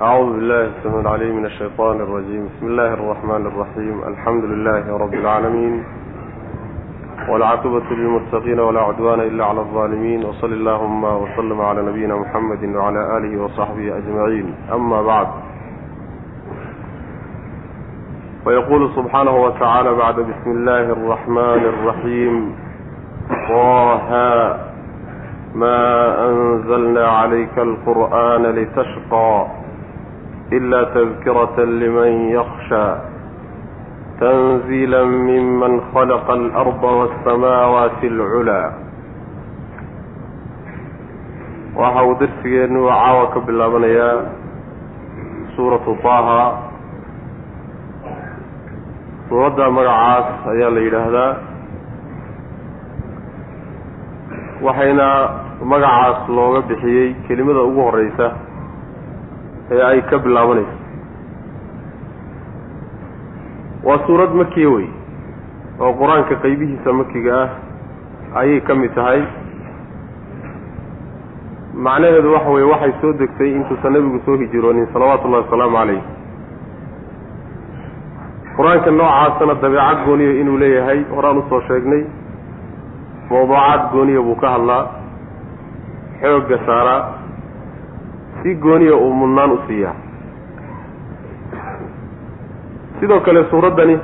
أعوذ بالله السميع العليم من الشيطان الرجيم بسم الله الرحمن الرحيم الحمد لله رب العالمين والعاقبة للمتقين ولا عدوان إلا على الظالمين وصل اللهم وسلم على نبينا محمد وعلى آله وصحبه أجمعين أما بعد ويقول سبحانه وتعالى بعد بسم الله الرحمن الرحيم طه ما أنزلنا عليك القرآن لتشقى إلا تذكرة لمن يخشى تنزيلا ممن خلق الأرض والسماوات العلى waxa uu darsigeenu caawa ka bilaabanayaa suuratu taaha suuradda magacaas ayaa la yidhaahdaa waxayna magacaas looga bixiyey kelimada ugu horeysa ee ay ka bilaabanayso. Waa suurad makiya wey oo qur'aanka qeybihiisa makiga ah ayay ka mid tahay. Macnaheedu waxa weye waxay soo degtay intuusan nebigu soo hijroonin salawaatu ullahi wasalaamu calayh qur'aanka noocaasana dabeecad gooniya inuu leeyahay horaan u soo sheegnay. Mawduucaad gooniya buu ka hadlaa xoogga saaraa si gooniya uu mudnaan u siiyaa. Sidoo kale suuraddani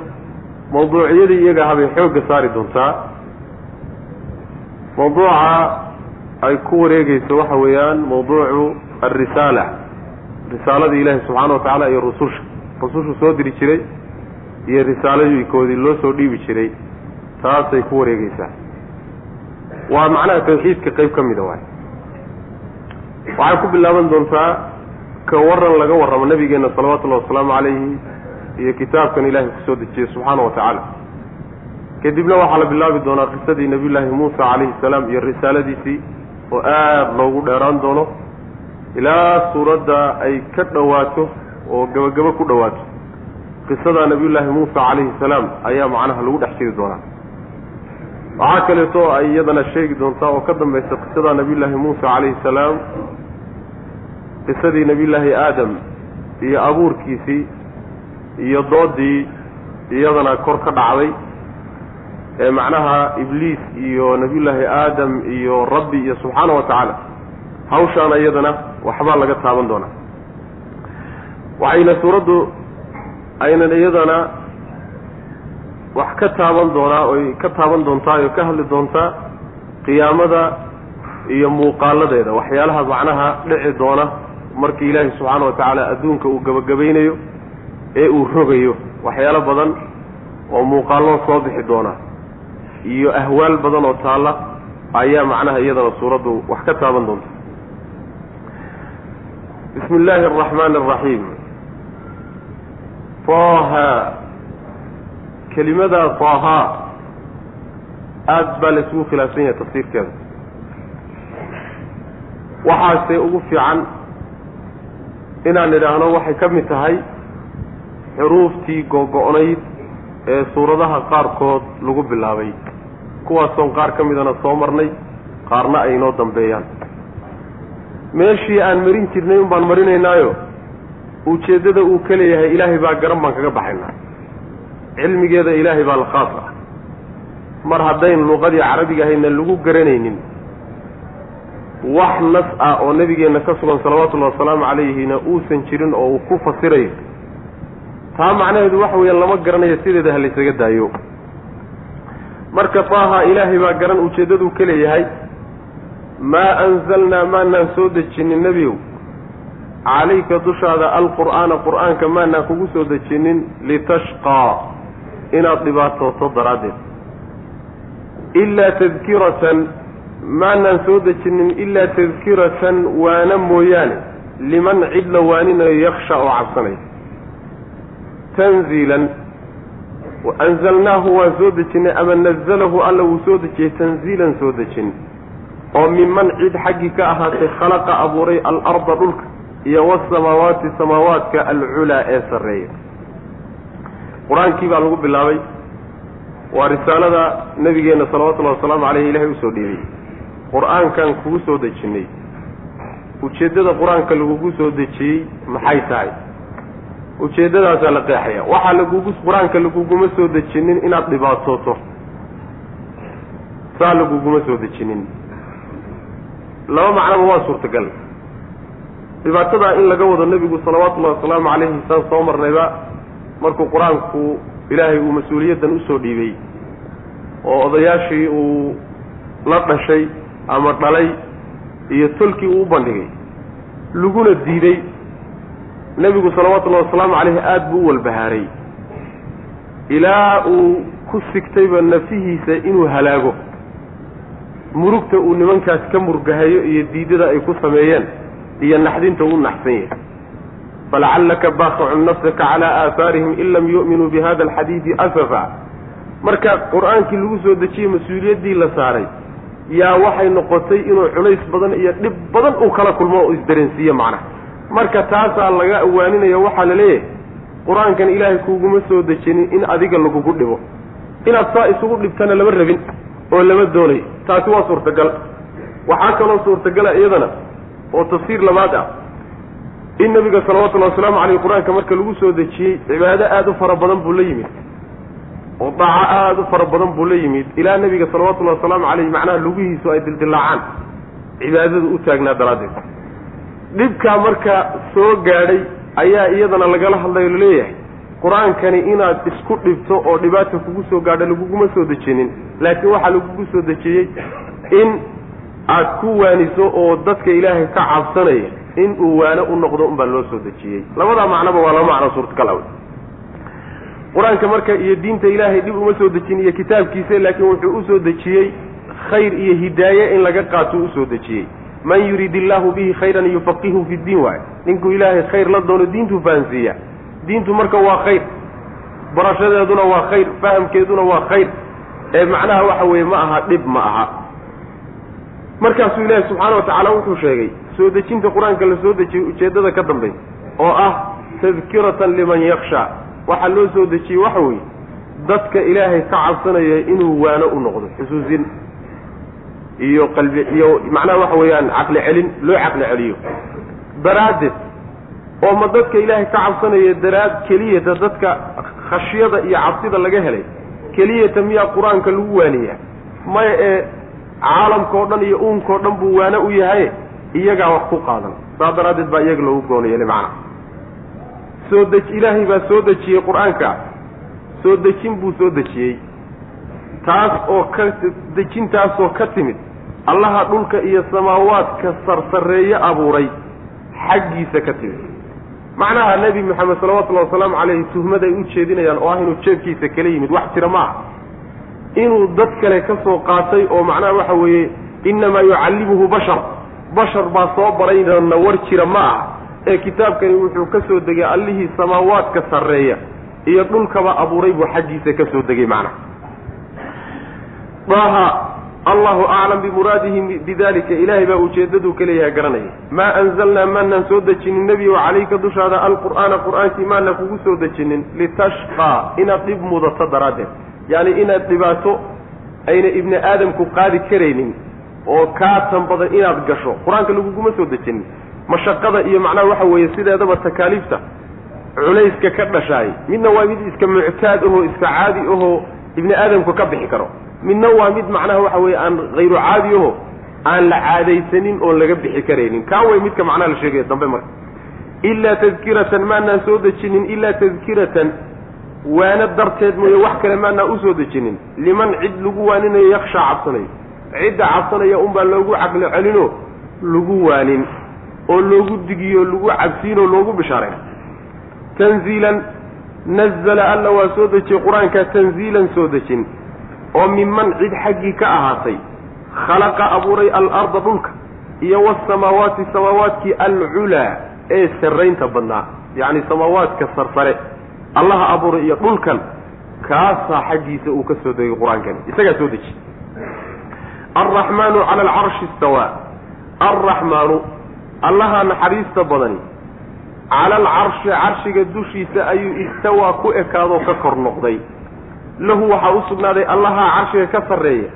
mawduuciyadii iyaga habay xoogga saari doontaa. Mawduuca ay ku wareegeyso waxa weeyaan mawduucu alrisaala risaaladii ilaahi subxaana wa tacaala iyo rususha. Rusushu soo diri jiray iyo risaaladikoodii loo soo dhiibi jiray. Taasay ku wareegeysaa waa macnaha tawxiidka qeyb ka mida waay waxay ku bilaaban doontaa ka waran laga warramo nabigeena salawatullahi wasalaamu calayhi iyo kitaabkan ilaahay ku soo dejiyey subxaana wa tacaala. Kadibna waxaa la bilaabi doonaa qisadii nabiyullaahi muusa calayhi salaam iyo risaaladiisii oo aada loogu dheeraan doono. Ilaa suuradda ay ka dhowaato oo gebagabo ku dhowaato qisada nabiyullaahi muusa calayhi salaam ayaa macnaha lagu dhex jiri doonaa waxaa kaleeto ay iyadana sheegi doontaa oo ka dambaysa qisada nabiyullaahi muusa calayhi salaam qisadii nabiyullaahi aadam iyo abuurkiisii iyo doodii iyadana kor ka dhacday ee macnaha ibliis iyo nabiyullaahi aadam iyo rabbi iyo subxaana wa tacaala. Hawshaana iyadana waxbaa laga taaban doonaa. Waxayna suuraddu aynan iyadana wax ka taaban doonaa oy ka taaban doontaa oo ka hadli doontaa qiyaamada iyo muuqaaladeeda. Waxyaalaha macnaha dhici doona markii ilaahi subxaana wa tacaala adduunka uu gebagabaynayo ee uu rogayo waxyaalo badan oo muuqaallo soo bixi doona. Iyo ahwaal badan oo taalla ayaa macnaha iyadana suuraddu wax ka taaban doonta. Bismi illaahi araxmaani araxiim taaha kelimada taaha aada baa la isugu khilaafsan yahay tafsiirkeeda. Waxaase ugu fiican inaan idhaahno waxay ka mid tahay xuruuftii googo-nayd ee suuradaha qaarkood lagu bilaabay. Kuwaasoon qaar ka midana soo marnay qaarna ay inoo dambeeyaan. Meeshii aan marin jirnay un baan marinaynaayo ujeeddada uu ka leeyahay ilaahay baa garan baan kaga baxaynaa cilmigeeda ilaahay baa la khaas ah mar haddayn luqadii carabiga ahayna lagu garanaynin wax nas ah oo nebigeenna ka sugan salawaatullahi wasalaamu calayhina uusan jirin oo uu ku fasirayo taa macnaheedu waxa weeyaan lama garanayo sideeda ha laysaga daayo. Marka taaha ilaahay baa garan ujeeddaduu ka leeyahay maa anzalnaa maanaan soo dejinin nebiyow. Calayka dushaada alqur'aana qur'aanka maanaan kugu soo dejinin litashqaa inaad dhibaatooto daraaddeed. Ilaa tadkiratan maanaan soo dejinin ilaa tadkiratan waana mooyaane liman cid la waaninayo yaksha oo cabsanaya tanziilan anzalnaahu waan soo dejinay ama nazalahu alla wuu soo dejiyey tanziilan soo dejin. Oo miman cid xaggii ka ahaatay khalaqa abuuray alarda dhulka iyo wasamaawaati samaawaadka alculaa ee sarreeya qur'aankii baa lagu bilaabay. Waa risaalada nabigeenna salawatullahi wasalaamu caleyh ilahay u soo dhiibay qur'aankan kugu soo dejinnay ujeeddada qur'aanka lagugu soo dejiyey maxay tahay? Ujeeddadaasaa la qeexaya. Waxaa lagugu qur'aanka laguguma soo dejinin inaad dhibaatooto. Saa laguguma soo dejinin. Laba macnaba waa suurtagal. Dhibaatadaa in laga wado nebigu salawaatullahi wasalaamu calayhi saan soo marnayba markuu qur'aanku ilaahay uu mas'uuliyaddan u soo dhiibay oo odayaashii uu la dhashay ama dhalay iyo tolkii uu u bandhigay laguna diiday nebigu salawatullahi wasalaamu calayhi aada buu u walbahaaray. Ilaa uu ku sigtayba nafihiisa inuu halaago murugta uu nimankaas ka murgahayo iyo diidada ay ku sameeyeen iyo naxdinta uu naxsan yahay falacallaka baaqicun nafsaka calaa aahaarihim in lam yu'minuu bi hada alxadiidi asafa marka qur'aankii lagu soo dejiyey mas'uuliyaddii la saaray yaa waxay noqotay inuu culays badan iyo dhib badan uu kala kulmo oo isdareensiiye macnaha marka taasaa laga awaaninayo waxaa la leeyahay qur'aankan ilaahay kuuguma soo dejinin in adiga lagugu dhibo inaad saa isugu dhibtana lama rabin oo lama doonayo taasi waa suurtagal waxaa kaloo suurtagala iyadana oo tafsiir labaad ah in nabiga salawatullahi wasalaamu caleyh qur'aanka marka lagu soo dejiyey cibaado aada u fara badan buu la yimid. Oo daaco aada u fara badan buu la yimid. Ilaa nebiga salawatullahi wasalaamu caleyh macnaha lugihiisu ay dildilaacaan cibaadadu u taagnaa daraaddeed. Dhibkaa marka soo gaadhay ayaa iyadana lagala hadlayo la leeyahay qur'aankani inaad isku dhibto oo dhibaata kugu soo gaadho laguguma soo dejinin. Laakiin waxaa lagugu soo dejiyey in aad ku waaniso oo dadka ilaahay ka cabsanaya in uu waano u noqdo unbaa loo soo dejiyey. Labadaa macnoba waa laba macno suurtagal aw qur'aanka marka iyo diinta ilaahay dhib uma soo dejin iyo kitaabkiisa laakiin wuxuu u soo dejiyey khayr iyo hidaaye in laga qaato u soo dejiyey. Man yurid illaahu bihi khayran yufaqihu fi ddiin waay ninkuu ilaahay khayr la doono diintuu fahansiiya. Diintu marka waa khayr. Barashadeeduna waa khayr. Fahamkeeduna waa khayr. Ee macnaha waxa weeye ma aha dhib ma aha markaasuu ilaahi subxaana watacaala wuxuu sheegay soo dejinta qur'aanka la soo dejiyey ujeeddada ka dambaysa oo ah tadkiratan liman yaksha waxaa loo soo dejiyey waxa weeye dadka ilaahay ka cabsanaya inuu waano u noqdo xusuusin iyo qalbi iyo macnaha waxa weeyaan caqli celin loo caqli celiyo. Daraaddeed oo ma dadka ilaahay ka cabsanaya daraad keliyata dadka khashyada iyo cabsida laga helay keliyata miyaa qur'aanka lagu waaniyaa? Maya ee caalamkao dhan iyo uunkao dhan buu waano u yahay iyagaa wax ku qaadan. Saa daraaddeed baa iyaga loogu goona yeelay macnaha soo dej ilaahay baa soo dejiyey qur'aanka. Soo dejin buu soo dejiyey. Taas oo ka dejintaasoo ka timid. Allaha dhulka iyo samaawaadka sarsareeye abuuray. Xaggiisa ka timid. Macnaha nebi maxamed salawatullahi wasalaamu caleyhi tuhmad ay u jeedinayaan oo ah inuu jeebkiisa kala yimid. Wax jira ma inuu dad kale ka soo qaatay oo macnaha waxa weeye innamaa yucallimuhu bashar. Bashar baa soo baraynana war jira ma aha. Ee kitaabkani wuxuu ka soo degay allihii samaawaadka sarreeya iyo dhulkaba abuuray buu xaggiisa ka soo degay macnaha daha allahu aclam bimuraadihi bidalika ilaahay baa ujeeddaduu ka leeyahay garanaya. Maa anzalnaa maanaan soo dejinin nebigo calayka dushaada alqur'aana qur'aankii maana kugu soo dejinin litashqaa inaad dhib mudato daraaddeed yacni inaad dhibaato ayna ibni aadamku qaadi karaynin oo kaa tan badan inaad gasho. Qur'aanka laguguma soo dejinin. Mashaqada iyo macnaha waxa weeye sideedaba takaaliifta culayska ka dhashaay. Midna waa mid iska muctaad ahoo iska caadi ahoo ibni aadamku ka bixi karo. Midna waa mid macnaha waxa weeye aan hayru caadi aho aan la caadaysanin oon laga bixi karaynin. Kaa way midka macnaha la sheegaya dambe marka. Ilaa tadkiratan maanaan soo dejinin ilaa tadkiratan waano darteed mooye wax kale maanaa u soo dejinin. Liman cid lagu waaninayo yakshaa cabsanayo cidda cabsanaya unbaa loogu caqli celino lagu waanin oo loogu digiyo lagu cabsiinoo loogu bishaaray. Tanziilan nazala alla waa soo dejiyey qur'aanka tanziilan soo dejin. Oo minman cid xaggii ka ahaatay khalaqa abuuray alarda dhulka iyo wasamaawaati samaawaadkii alculaa ee sarraynta badnaa. Yacni samaawaadka sarsare allaha abuuray iyo dhulkan kaasaa xaggiisa uu ka soo degay qur'aankani. Isagaa soo deji. Alraxmaanu cala alcarshi istawaa. Alraxmaanu allaha naxariista badani cala alcarshi carshiga dushiisa ayuu istawaa ku ekaadoo ka kor noqday. Lahu waxaa u sugnaaday allaha carshiga ka sarreeya.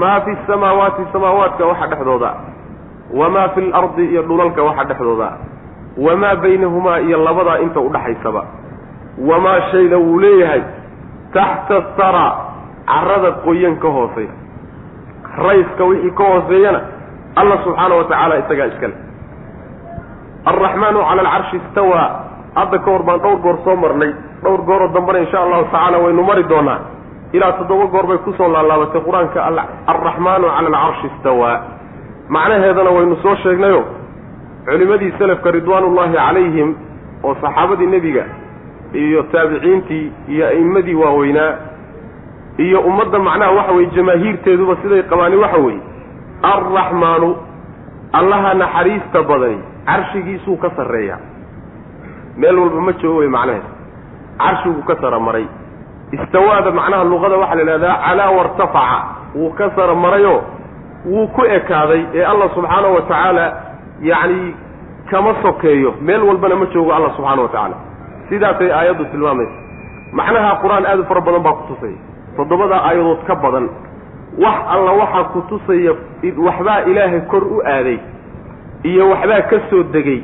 Maa fi samaawaati samaawaadka waxa dhexdooda. Wamaa fi lardi iyo dhulalka waxa dhexdooda. Wamaa baynahumaa iyo labadaa inta udhaxaysaba wamaa shayna wuu leeyahay taxta sara carrada qoyan ka hooseeya. Rayska wixii ka hooseeyana alla subxaana wa tacaala isagaa iskale. Alraxmaanu cala alcarshi istawaa hadda ka hor baan dhowr goor soo marnay. Dhowr gooroo dambana insha allahu tacaala waynu mari doonaa. Ilaa toddoba goor bay ku soo laalaabatay qur'aanka alraxmaanu cala alcarshi istawaa macnaheedana waynu soo sheegnayo culimmadii selafka ridwaanullaahi calayhim oo saxaabadii nebiga iyo taabiciintii iyo a'immadii waaweynaa iyo ummadda macnaha waxa weye jamaahiirteeduba siday qabaani waxa weeye alraxmaanu allaha naxariista badani carshigiisuu ka sarreeyaa. Meel walba ma joogo wey macnaheed carshiguu ka sara maray. Istawaada macnaha luqada waxaa la idhahdaa calaa wartafaca wuu ka sara marayoo wuu ku ekaaday ee allah subxaanahu wa tacaala yacni kama sokeeyo. Meel walbana ma joogo allah subxaana wa tacaala sidaasay aayaddu tilmaamaysa. Macnaha qur'aan aad u fara badan baa ku tusaya toddobadaa aayadood ka badan wax alla waxaa ku tusaya waxbaa ilaahay kor u aaday iyo waxbaa ka soo degay.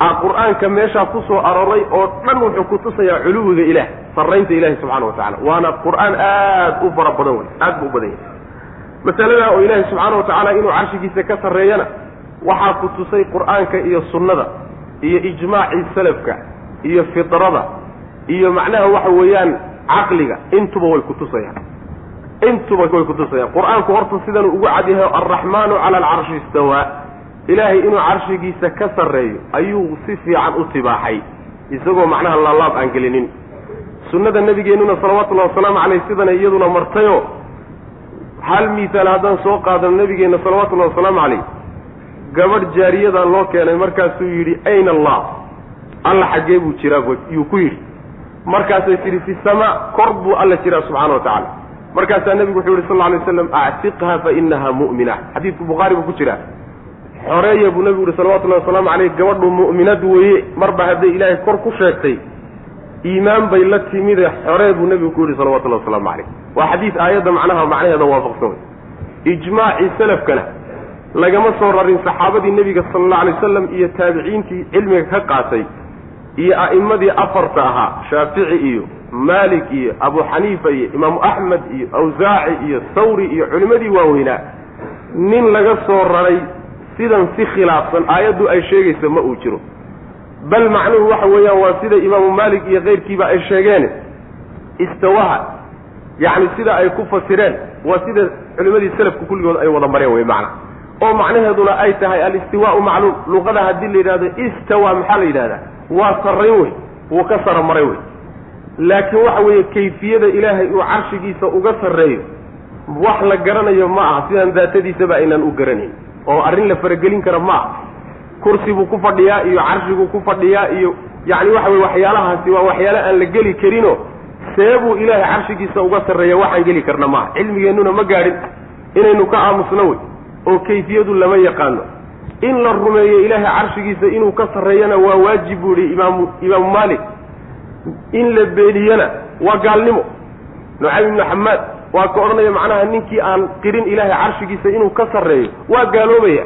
A qur'aanka meeshaa ku soo arooray oo dhan wuxuu ku tusayaa culuwiga ilaah sarraynta ilaahi subxana wa tacala waana qur'aan aad u fara badan wey aad buu u badan yahay. Masaladaa oo ilaahi subxaana wa tacaala inuu carshigiisa ka sarreeyana waxaa ku tusay qur'aanka iyo sunnada iyo ijmaacii salafka iyo fidrada iyo macnaha waxa weeyaan caqliga intuba way ku tusayaan. Intuba way ku tusayaan. Qur'aanku horta sidanuu ugu cadyahay alraxmaanu cala alcarshi istawaa. Ilaahay inuu carshigiisa ka sarreeyo ayuu si fiican u tibaaxay. Isagoo macnaha laalaab aan gelinin. Sunnada nabigeennuna salawatullahi wasalaamu caleyh sidana iyaduna martayo. Hal miisaal haddaan soo qaadano nabigeenna salawatullahi wasalaamu caleyh gabadh jaariyadan loo keenay markaasuu yidhi ayna allah alla xaggee buu jiraa yuu ku yidhi. Markaasay tidhi fi samaa kor buu alla jiraa subxana wa tacaala. Markaasaa nebigu wuxuu yihi sal lla alay waslam actiqha fa inaha mu'mina. Xadiidku bukhaari buu ku jiraa. Xoreeya buu nebigu yihi salawatullahi wasalaamu caleyh gabadhu mu'minad weeye marba hadday ilaahay kor ku sheegtay iimaan bay la timide xoree buu nebigu ku yidhi salawatullahi wasalaamu caleyh waa xadiid aayadda macnaha macnaheeda waafaqsan wey ijmaacii salafkana lagama soo rarin saxaabadii nebiga sala alla alay wasalam iyo taabiciintii cilmiga ka qaatay iyo a'immadii afarta ahaa shaafici iyo maalik iyo abu xaniifa iyo imaamu axmed iyo awsaaci iyo sawri iyo culimmadii waaweynaa nin laga soo raray sidan si khilaafsan aayaddu ay sheegaysa ma uu jiro. Bal macnuhu waxa weeyaan waa sida imaamu maalik iyo keyrkiiba ay sheegeen istawaha yacni sida ay ku fasireen waa sida culimmadii selafku kulligood ay wada mareen wey macna. Oo macnaheeduna ay tahay alistiwaau macluum luqada haddii la yidhahdo istawa maxaa la yidhahdaa waa sarrayn wey wuu ka sara maray wey laakiin waxa weeye kayfiyada ilaahay uu carshigiisa uga sarreeyo wax la garanayo ma aha sidaan daatadiisaba aynaan u garanayn. Oo arrin la faragelin kara ma aha. Kursi buu ku fadhiyaa iyo carshiguu ku fadhiyaa iyo yacni waxa weye waxyaalahaasi waa waxyaale aan la geli karinoo see buu ilaahay carshigiisa uga sarreeya waxaan geli karna maaha cilmigeennuna ma gaadhin inaynu ka aamusno wey oo kayfiyadu lama yaqaano in la rumeeyo ilaahay carshigiisa inuu ka sarreeyana waa waajib buu yihi imaamu imaamu maalik. In la beeniyana waa gaalnimo. Nucaym ibnu xamaad waa ka odhanaya macnaha ninkii aan qirin ilaahay carshigiisa inuu ka sarreeyo. Waa gaaloobaya.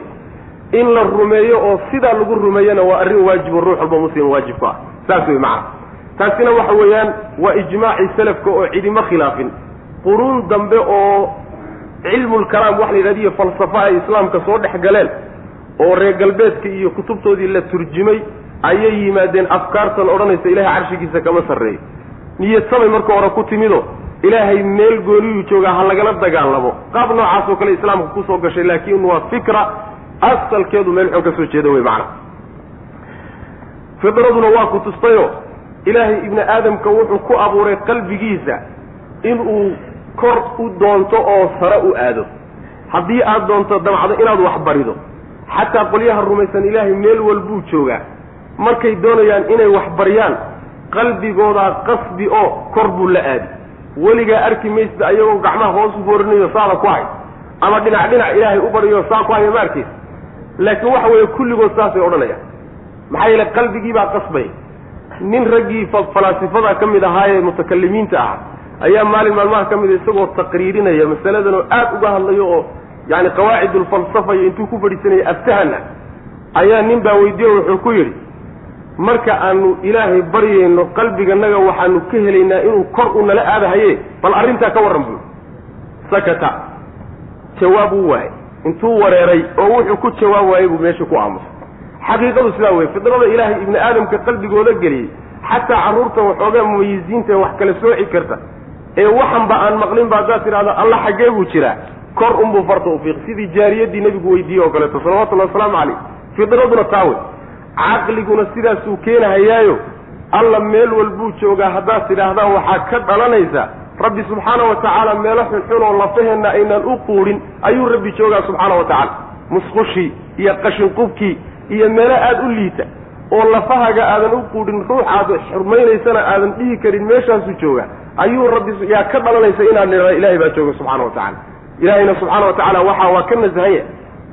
In la rumeeyo oo sidaa lagu rumeeyana waa arrin waajibo ruux walba muslim waajib ku ah. Saas wey macana taasina waxa weeyaan waa ijmaacii salafka oo cidima khilaafin. Quruun dambe oo cilmulkalaam wax la yidhahda iyo falsafa ay islaamka soo dhex galeen oo reer galbeedka iyo kutubtoodii la turjumay ayay yimaadeen afkaartan odhanaysa ilaahay carshigiisa kama sarreeyo. Niyad samay marka hore ku timido ilaahay meel gooniyuu joogaa ha lagala dagaalamo. Qaab noocaas oo kale islaamka ku soo gashay laakiin waa fikra asalkeedu meel xun ka soo jeeda wey macana fidraduna waa ku tustayo ilaahay ibni aadamka wuxuu ku abuuray qalbigiisa inuu kor u doonto oo sare u aado. Haddii aad doonto damcdo inaad wax barido xataa qolyaha rumaysan ilaahay meel walbuu joogaa markay doonayaan inay wax baryaan qalbigoodaa qasbi oo kor buu la aadi weligaa arki maysta ayagoo gacmaha hoos u boorinayo saada ku hay. Ama dhinac dhinac ilaahay u baryo saa ku haya ma arkaysa laakiin waxa weeye kulligood saasay odhanayaan. Maxaa yeele qalbigii baa qasbaya nin raggii falaasifada ka mid ahaayee mutakalimiinta ah ayaa maalin maalmaha ka mida isagoo taqriirinaya masaladan oo aada uga hadlayo oo yacni qawaacid ulfalsafa iyo intuu ku fadhiisanayay aftahana ayaa nin baa weydiiye wuxuu ku yidhi marka aanu ilaahay baryayno qalbiganaga waxaanu ka helaynaa inuu kor u nala aadahaye bal arrintaa ka warran buu. Sakata. Jawaab uu waayay intuu wareeray oo wuxuu ku jawaab waayey buu meesha ku aamusay. Xaqiiqadu sidaa weye fidrada ilaahay ibni aadamka qalbigooda geliyey xataa carruurta waxoogaa mumayisiinta wax kala sooci karta ee waxanba aan maqlin ba haddaad tidhahda alla xaggee buu jiraa kor unbuu farta ufiiq sidii jaariyaddii nebigu weydiiyey oo kaleeto salawatullahi wasalaamu calayh. Fidraduna taawe caqliguna sidaasuu keenahayaayo. Alla meel walbuu joogaa haddaad tidhaahdaan waxaa ka dhalanaysa rabbi subxaana wa tacaala meelo xunxun oo lafaheenna aynaan u quudhin ayuu rabbi joogaa subxaana wa tacaala. Musqushii iyo qashinqubkii iyo meelo aada u liita oo lafahaga aadan u quudhin ruux aad xurmaynaysana aadan dhihi karin meeshaasuu joogaa ayuu rabbi yaa ka dhalanaysa inaad nidhahda ilahay baa jooga subxana wa tacala ilaahayna subxaana wa tacaala waxa waa ka nasahanya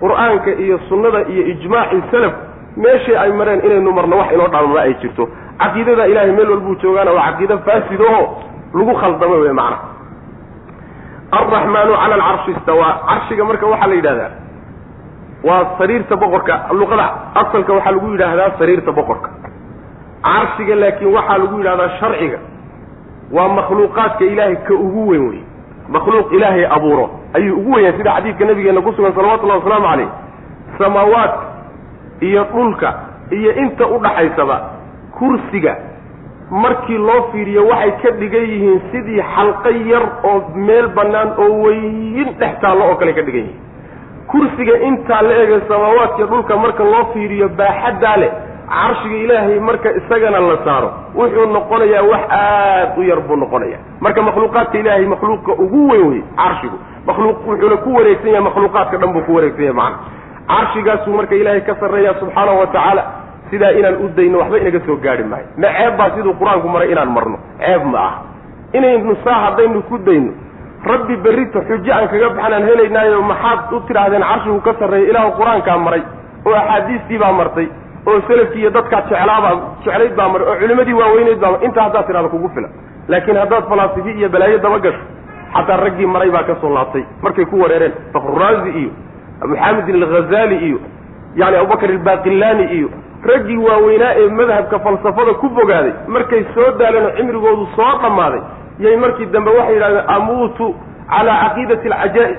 qur'aanka iyo sunnada iyo ijmaacii salaf meeshii ay mareen inaynu marno wax inoo dhaamama ay jirto. Caqiidada ilahay meel walbuu joogaana waa caqiido faasid oo lagu khaldamo wey macna. Alraxmaanu cala alcarshi istawaa. Carshiga marka waxaa la yidhahdaa waa sariirta boqorka. Luqada asalka waxaa lagu yidhaahdaa sariirta boqorka. Carshiga laakiin waxaa lagu yidhahdaa sharciga. Waa makhluuqaadka ilaahay ka ugu weyn wey makhluuq ilaahay abuuro ayuu ugu weyn yahay sida xadiidka nabigeena ku sugan salawatullahi wasalaamu calayh. Samaawaadka iyo dhulka iyo inta udhaxaysaba kursiga markii loo fiiriyo waxay ka dhigan yihiin sidii xalqo yar oo meel bannaan oo weyn dhex taallo oo kale ka dhigan yihiin. Kursiga intaa la ega samaawaadkiyo dhulka marka loo fiiriyo baaxaddaa leh carshiga ilaahay marka isagana la saaro wuxuu noqonayaa wax aad u yar buu noqonaya marka makhluuqaadka ilaahay makhluuqa ugu weyn wey carshigu makhluuq wuxuuna ku wareegsan yahay makhluuqaadka dhan buu ku wareegsan yahay macana. Carshigaasuu marka ilaahay ka sarreeya subxaanahu wa tacaala sidaa inaan u dayno waxba inaga soo gaari maayo ma ceeb baa siduu qur'aanku maray inaan marno? Ceeb ma aha. Inaynu saa haddaynu ku dayno rabbi berrita xujo aan kaga baxnaan helaynaayo maxaad u tidhaahdeen carshigu ka sarreeya ilaahu qur'aankaa maray oo axaadiistii baa martay oo selafkii iyo dadkaa jeclaabaa jeclayd baa maray oo culimadii waaweyneyd baa intaa haddaad tidhahda kugu filan. Laakiin haddaad falaasifi iyo balaayo daba gasho xataa raggii maray baa ka soo laabtay. Markay ku wareereen fakruraazi iyo maxamedin alghazali iyo yani abubakar albaqillani iyo raggii waaweynaa ee madhabka falsafada ku bogaaday markay soo daaleen oo cimrigoodu soo dhammaaday yay markii dambe waxay yidhahdeen amuutu calaa caqiidati alcajaa'ib.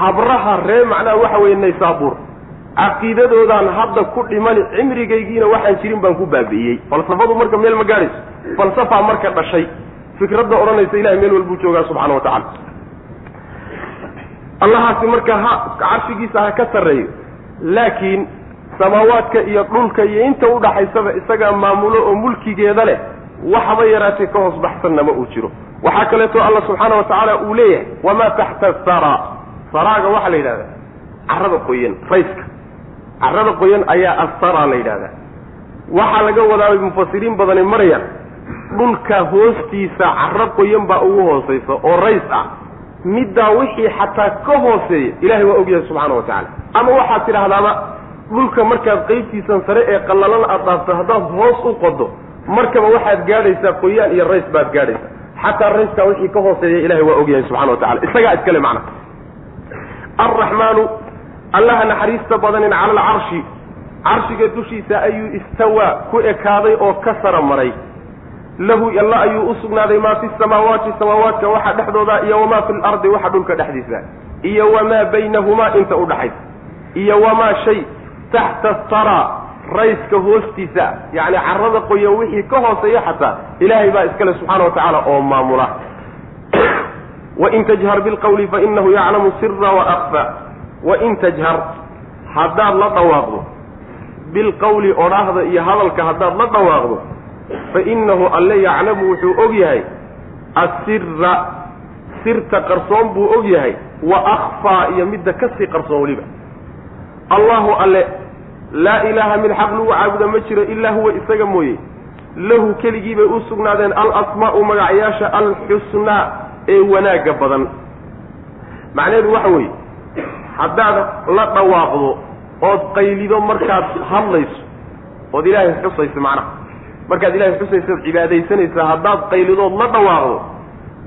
Habraha ree macnaha waxa weeye naysaabuur caqiidadoodaan hadda ku dhimani cimrigaygiina waxaan jirin baan ku baabi'iyey falsafadu marka meel ma gaadhayso falsafaa marka dhashay fikradda odhanaysa ilahay meel walbuu joogaa subxana wa tacala allahaasi marka ha carshigiisa ha ka sarreeyo laakiin samaawaadka iyo dhulka iyo inta udhaxaysaba isagaa maamulo oo mulkigeeda leh waxba yaraatee ka hoos baxsanna ma uu jiro. Waxaa kaleeto alla subxaana wa tacaala uu leeyahay wamaa taxta sara saraaga waxaa la yidhahdaa carrada qoyan rayska. Carrada qoyan ayaa assara la yidhahdaa. Waxaa laga wadaabay mufasiriin badani marayaan dhulka hoostiisa carro qoyan baa ugu hoosaysa oo rays ah. Middaa wixii xataa ka hooseeya ilahay waa ogyahay subxaana wa tacala ama waxaad tidhaahdaaba dhulka markaad qaybtiisan sare ee qallalan aad dhaafto haddaad hoos u qodo markaba waxaad gaadhaysaa qoyaan iyo rays baad gaadhaysaa. Xataa rayskaa wixii ka hooseeya ilahay waa ogyahay subxana wa tacala isagaa iskale macna. Alraxmaanu allaha naxariista badanin cala alcarshi carshiga dushiisa ayuu istawaa ku ekaaday oo ka sara maray lahu alla ayuu u sugnaaday maa fi samaawaati samaawaadka waxa dhexdooda iyo wamaa fi lardi waxa dhulka dhexdiisa. Iyo wamaa baynahumaa inta udhaxaysa iyo wamaa shay taxta sara rayska hoostiisa. Yacni carrada qoyan wixii ka hooseeya xataa ilaahay baa iskale subxaana wa tacaala oo maamula. Wain tajhar bilqawli fainahu yaclamu sira waakfa wain tajhar haddaad la dhawaaqdo bilqawli odhaahda iyo hadalka haddaad la dhawaaqdo fainahu alle yaclamu wuxuu og yahay asira sirta qarsoon buu og yahay wa akfaa iyo midda ka sii qarsoon weliba. Allahu alle laa ilaaha mid xaq lagu caabuda ma jiro ilaa huwa isaga mooye. Lahu keligii bay u sugnaadeen alasmaa'u magacyaasha alxusnaa ee wanaagga badan. Macnaheedu waxa weeye haddaad la dhawaaqdo ood qaylido markaad hadlayso ood ilaahay xusayso macnaha markaad ilaahay xusayso ood cibaadaysanaysa haddaad qaylidood la dhawaaqdo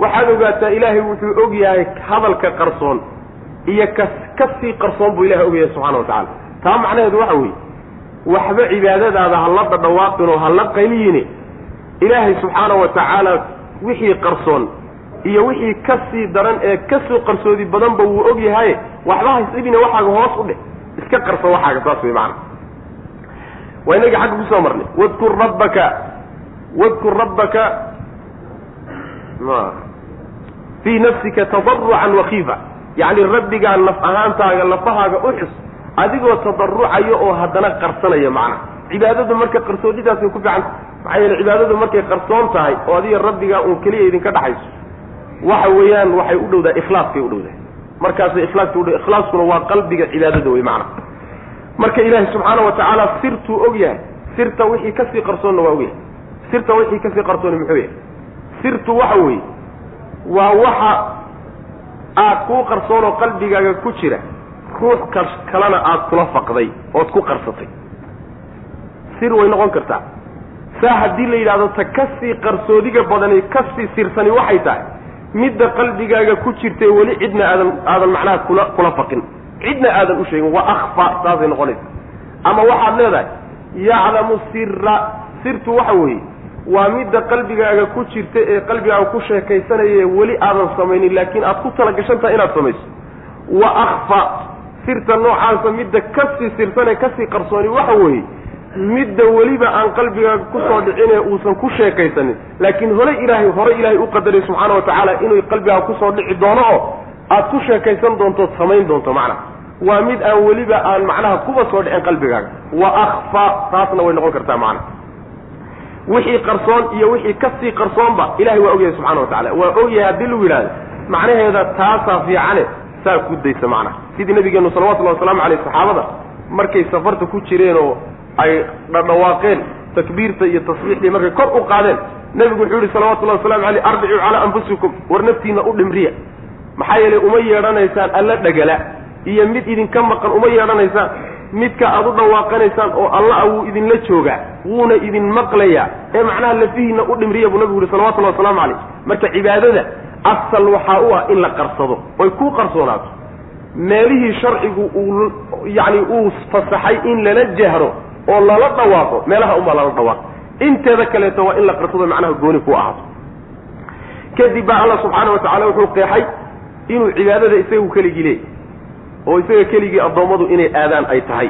waxaad ogaataa ilaahay wuxuu og yahay hadalka qarsoon iyo ka sii qarsoon buu ilahay ogyahay subxana wa tacala taa macnaheedu waxa weeye waxba cibaadadaada ha la dhadhawaaqin oo ha la qayliyine ilaahay subxaana wa tacaala wixii qarsoon iyo wixii ka sii daran ee ka soo qarsoodi badanba wuu og yahaye waxba haysibine waxaaga hoos u dheh iska qarso waxaaga saas wey macana waa inagii xagga ku soo marnay. Wadkur rabbaka wadkur rabbaka. Fii nafsika tadarucan wakiifa yacni rabbigaa laf ahaantaaga lafahaaga u xus adigoo tadarucayo oo haddana qarsanaya macna. Cibaadadu marka qarsoodidaas way ku fiicanta maxaa yeele cibaadadu markay qarsoon tahay oo adiga rabbigaa uun keliya idinka dhaxayso waxa weeyaan waxay u dhowdahay ikhlaaskay u dhowdahay markaasay ikhlaaska udhow ikhlaaskuna waa qalbiga cibaadada wey macna marka ilaahi subxaana wa tacaala og yahay sirta wixii ka sii qarsoonna waa ogyahay sirta wixii ka sii qarsooni muxuu yahay? Sirtu waxa weeye waa waxa aad kuu qarsoon oo qalbigaaga ku jira ruux ka kalena aad kula faqday ood ku qarsatay. Sir way noqon kartaa. Saa haddii la yidhahdo ta ka sii qarsoodiga badani ka sii sirsani waxay tahay midda qalbigaaga ku jirtay weli cidna aadan aadan macnaha kula kula faqin cidna aadan u sheegin waa akfa saasay noqonaysa. Ama waxaad leedahay yaclamu sira sirtu waxa weeye waa midda qalbigaaga ku jirta ee qalbigaaga ku sheekaysanaye weli aadan samaynin laakiin aad ku talagashantaha inaad samayso. Wa akfa sirta noocaasa midda ka sii sirsanee ka sii qarsooni waxa weeye midda weliba aan qalbigaaga ku soo dhicine uusan ku sheekaysanin. Laakiin hore ilaahay hore ilaahay u qadaray subxaana wa tacaala inuu qalbigaaga ku soo dhici doono oo aad ku sheekaysan doontood samayn doonto macnaha waa mid aan weliba aan macnaha kuba soo dhicin qalbigaaga wa akfa taasna way noqon kartaa macnaha wixii qarsoon iyo wixii ka sii qarsoonba ilahay waa ogyahay subxana wa tacala waa ogyahay haddii lagu yidhahdo macnaheeda taasaa fiicane saa ku daysa macnaha sidii nabigeenu salawatullahi wasalaamu caleyh saxaabada markay safarta ku jireen oo ay dhadhawaaqeen takbiirta iyo tasbiixdii markay kor u qaadeen nebigu wuxuu yihi salawatullahi wasalamu aleyh arbicuu calaa anfusikum war naftiina u dhimriya. Maxaa yeelay uma yeedhanaysaan alla dhagala iyo mid idinka maqan uma yeedhanaysaan midka aada u dhawaaqanaysaan oo alla a wuu idinla joogaa wuuna idin maqlayaa ee macnaha lafihiina u dhimriya buu nabigu yihi salawatullahi wasalaamu caleyh marka cibaadada asal waxaa u ah in la qarsado oy ku qarsoonaato meelihii sharcigu uu yacni uu fasaxay in lala jahro oo lala dhawaaqo meelaha unbaa lala dhawaaqo. Inteeda kaleeto waa in la qarsado macnaha gooni ku ahaato. Kadib baa alla subxaana wa tacala wuxuu qeexay inuu cibaadada isagu keligii leeyay oo isaga keligii addoommadu inay aadaan ay tahay.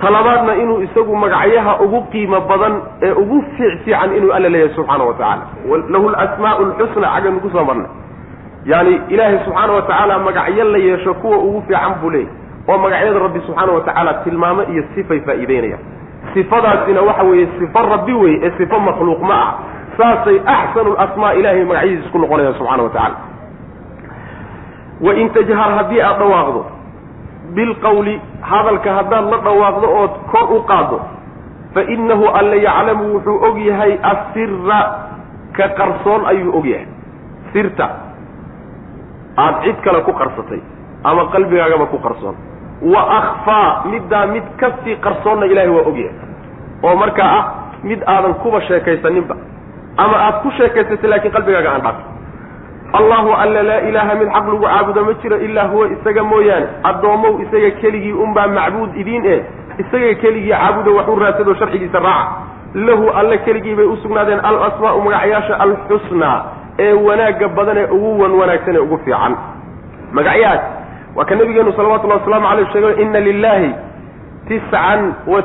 Talabaadna inuu isagu magacyaha ugu qiimo badan ee ugu fiic fiican inuu alla leeyahay subxaana wa tacaala. Lahu lasmaau lxusna xaggaynu ku soo marnay. Yaani ilaahay subxaana wa tacaala magacyo la yeesho kuwa ugu fiican buu leeyahy oo magacyada rabbi subxaana wa tacaala tilmaamo iyo sifay faa'iideynayaan sifadaasina waxa weeye sifo rabbi weye ee sifo makhluuq ma ah saasay axsanu lasmaa ilahay magacyadiis isku noqonayaan subxana wa tacala wain tajhar haddii aada dhawaaqdo bilqawli hadalka haddaad la dhawaaqdo ood kor u qaaddo fa innahu alla yaclamu wuxuu og yahay assira ka qarsoon ayuu og yahay. Sirta aada cid kale ku qarsatay ama qalbigaagaba ku qarsoon. Wa akhfaa middaa mid ka sii qarsoonna ilaahay waa og yahay. Oo markaa ah mid aadan kuba sheekaysaninba ama aada ku sheekaysatay laakiin qalbigaaga aan dhaafin allahu alla laa ilaaha mid xaq lagu caabudo ma jiro ilaa huwa isaga mooyaane. Addoomow isaga keligii unbaa macbuud idiin eh. Isaga keligii caabudo wax u raadsado sharcigiisa raaca. Lahu alle keligii bay usugnaadeen al asmaau magacyaasha alxusnaa ee wanaagga badan ee ugu wan wanaagsan ee ugu fiican. Magacyahaas waa ka nabigeenu salawatullahi wasalaamu aleyh sheegay ina lilahi tiscan wa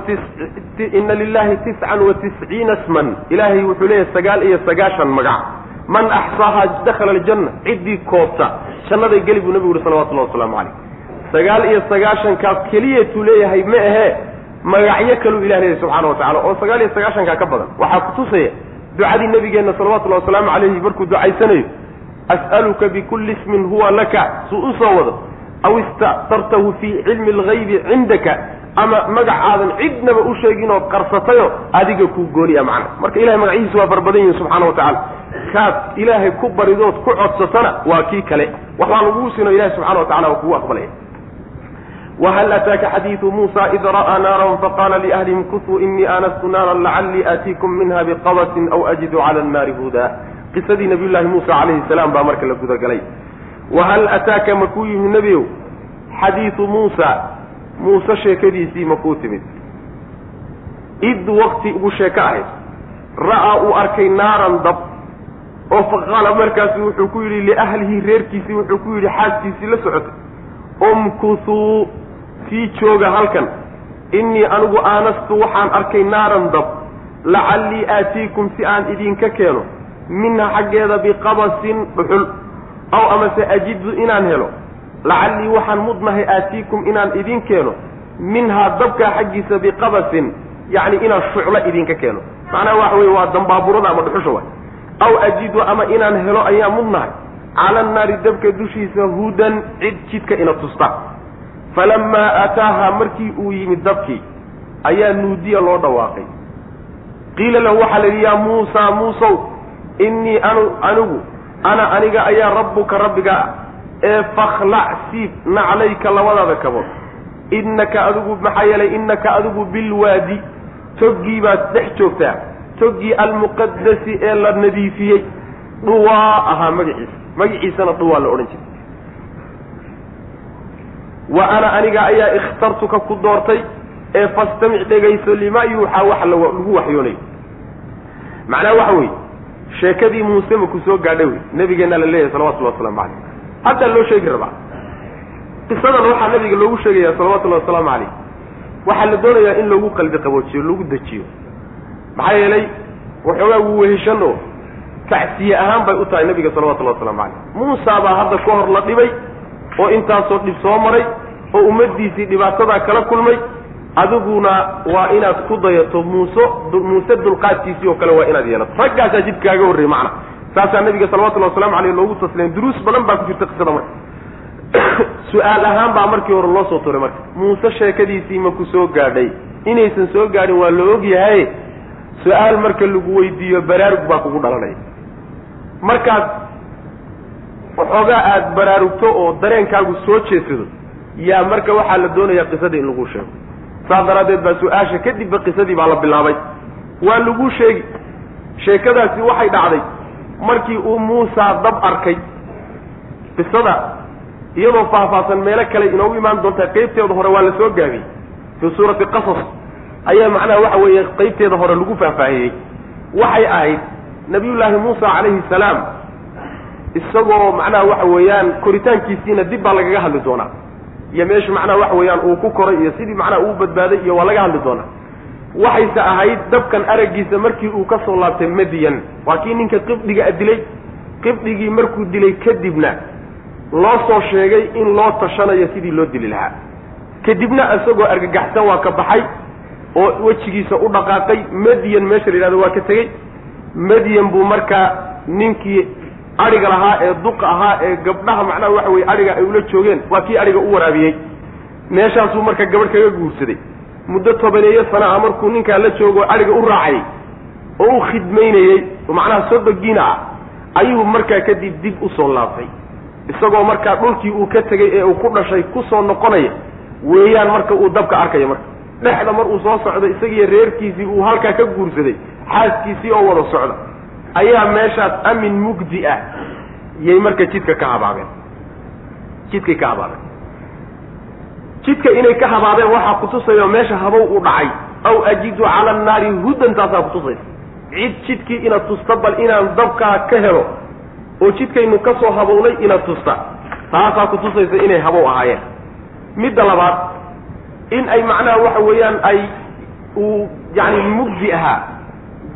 ina lilahi tiscan wa tisciina sman ilaahay wuxuu leeyahay sagaal iyo sagaashan magac man axsaaha dakhala aljanna ciddii koobta jannaday geli buu nabigu yuhi salawatullahi wasalaamu caleyh sagaal iyo sagaashankaas keliyatuu leeyahay ma ahee magacyo kaluu ilah leeyahay subxana wa tacala oo sagaal iyo sagaashankaa ka badan waxaa kutusaya ducadii nabigeenna salawatullahi wasalaamu calayhi markuu ducaysanayo as'aluka bikulli ismin huwa laka suu u soo wado. Aw ista'tartahu fii cilmi algaybi cindaka ama magacaadan cidnaba u sheegin oo qarsatayo adiga kuu gooniya macna. Marka ilahay magacihiisu waa farbadan yihiin subxana wa tacala kaad ilaahay ku baridood ku codsatana waa kii kale. Waxbaa lagugu sino ilahi subxana wa tacala waa kugu aqbalaya. Whal ataaka xadiidu muusa id ra'aa naaran faqala liahlihim kutuu inii aanastu naaran lacallii aatiikum minha biqabasin aw ajidu cala annaari hudaa qisadii nabiy llaahi muusa calayhi salaam baa marka la gudagalay. Wahal ataaka makuu yimid nebiow xadiidu muusa muuse sheekadiisii makuu timid. Id wakti ugu sheeko ahayd. Ra'aa uu arkay naaran dab. Oo faqaala markaasu wuxuu ku yidhi liahlihi reerkiisii wuxuu ku yidhi xaaskiisii la socotay umkuthuu sii jooga halkan. Innii anigu aanastu waxaan arkay naaran dab. Lacallii aatiikum si aan idinka keeno. Minha xaggeeda biqabasin dhuxul. Aw amase ajidu inaan helo lacallii waxaan mudnahay aatiikum inaan idin keeno minhaa dabkaa xaggiisa biqabasin yacni inaan shuclo idinka keeno. Macnaha waxa weye waa dambaaburada ama dhuxusha waay. Aw ajidu ama inaan helo ayaa mudnahay. Cala annaari dabka dushiisa hudan cid jidka ina tusta. Falamaa ataaha markii uu yimid dabkii ayaa nuudiya loo dhawaaqay. Qiila lahu waxaa la yidhi yaa muusaa muusow innii anu anigu ana aniga ayaa rabbuka rabbiga ah ee fakhlac siib naclayka labadaada kabood innaka adigu maxaa yeelay innaka adigu bilwaadi toggii baad dhex joogtaa toggii almuqadasi ee la nadiifiyey dhuwaa ahaa magaciisa magaciisana dhuwaa la odhan jiray. Wa ana aniga ayaa ikhtartuka ku doortay ee fastamic dhegayso limaa yuuxaa wax lagu waxyoonayo. Macnaha waxa weeye sheekadii muuse ma ku soo gaadhay wey nabigeenna la leeyahay salawatullahi waslamu caleyh haddaa loo sheegi rabaa. Qisadan waxaa nabiga loogu sheegaya salawatullahi wasalaamu caleyh waxaa la doonayaa in loogu qalbi qaboojiyo lagu dejiyo maxaa yeelay waxoogaa wuu weheshan oo tacsiye ahaan bay u tahay nabiga salawatullahi waslamu caleyh muusa baa hadda ka hor la dhibay oo intaasoo dhib soo maray oo ummaddiisii dhibaatadaa kala kulmay. Adiguna waa inaad ku dayato muuse muuse dulqaadkiisii oo kale waa inaad yeelato. Raggaasaa jidkaaga horrey macna saasaa nabiga salawatullahi waslamu aleyh loogu tasliyan duruus badan baa ku jirta qisada marka. Su'aal ahaan baa markii hore loo soo turay marka. Muuse sheekadiisii ma ku soo gaadhay. Inaysan soo gaadhin waa la og yahay. Su'aal marka lagu weydiiyo baraarug baa kugu dhalanaya. Markaad waxoogaa aada baraarugto oo dareenkaagu soo jeedsado yaa marka waxaa la doonayaa qisadii in lagu sheego. Saas daraaddeed baa su'aasha kadibba qisadii baa la bilaabay. Waa lagu sheegi. Sheekadaasi waxay dhacday markii uu muusa dab arkay qisada iyadoo faahfaahsan meelo kale inoogu imaan doontaa qeybteeda hore waa la soo gaabiyey fii suurati qasas ayaa macnaha waxa weeye qeybteeda hore lagu faahfaahiyey. Waxay ahayd nabiyullaahi muusa calayhi salaam isagoo macnaha waxa weeyaan koritaankiisiina dib baa lagaga hadli doonaa. Iyo meesha macnaha waxa weeyaan uu ku koray iyo sidii macnaha uu badbaaday iyo waa laga hadli doonaa waxayse ahayd dabkan araggiisa markii uu ka soo laabtay madiyan. Waa kii ninka qibdhiga dilay. Qibdhigii markuu dilay kadibna loo soo sheegay in loo tashanayo sidii loo dili lahaa. Kadibna isagoo argagaxsan waa ka baxay oo wejigiisa u dhaqaaqay. Madiyan meesha la yidhahdo waa ka tegey. Madiyan buu markaa ninkii adhiga lahaa ee duqa ahaa ee gabdhaha macnaha waxa weye adhiga ay ula joogeen. Waa kii adhiga u waraabiyey. Meeshaasuu marka gabadh kaga guursaday muddo tobaneeyo sana ah markuu ninkaa la joogo adhiga u raacayay oo u khidmaynayey oo macnaha sodogiina ah ayuu markaa kadib dib u soo laabtay. Isagoo markaa dhulkii uu ka tegey ee uu ku dhashay ku soo noqonaya weeyaan marka uu dabka arkaya marka. Dhexda mar uu soo socdo isagiiyo reerkiisii uu halkaa ka guursaday xaaskiisii oo wada socda ayaa meeshaas amin mugdi ah yay marka jidka ka habaabeen jidkay ka habaabeen jidka inay ka habaabeen waxaa kutusayo meesha habow u dhacay. Aw ajidu cala annaari hudan taasaa kutusaysa cid jidkii inaad tusta bal inaan dabkaa ka helo oo jidkaynu ka soo habownay inaad tusta taasaa kutusaysa inay habow ahaayeen. Midda labaad in ay macnaha waxa weeyaan ay uu yacni mugdi ahaa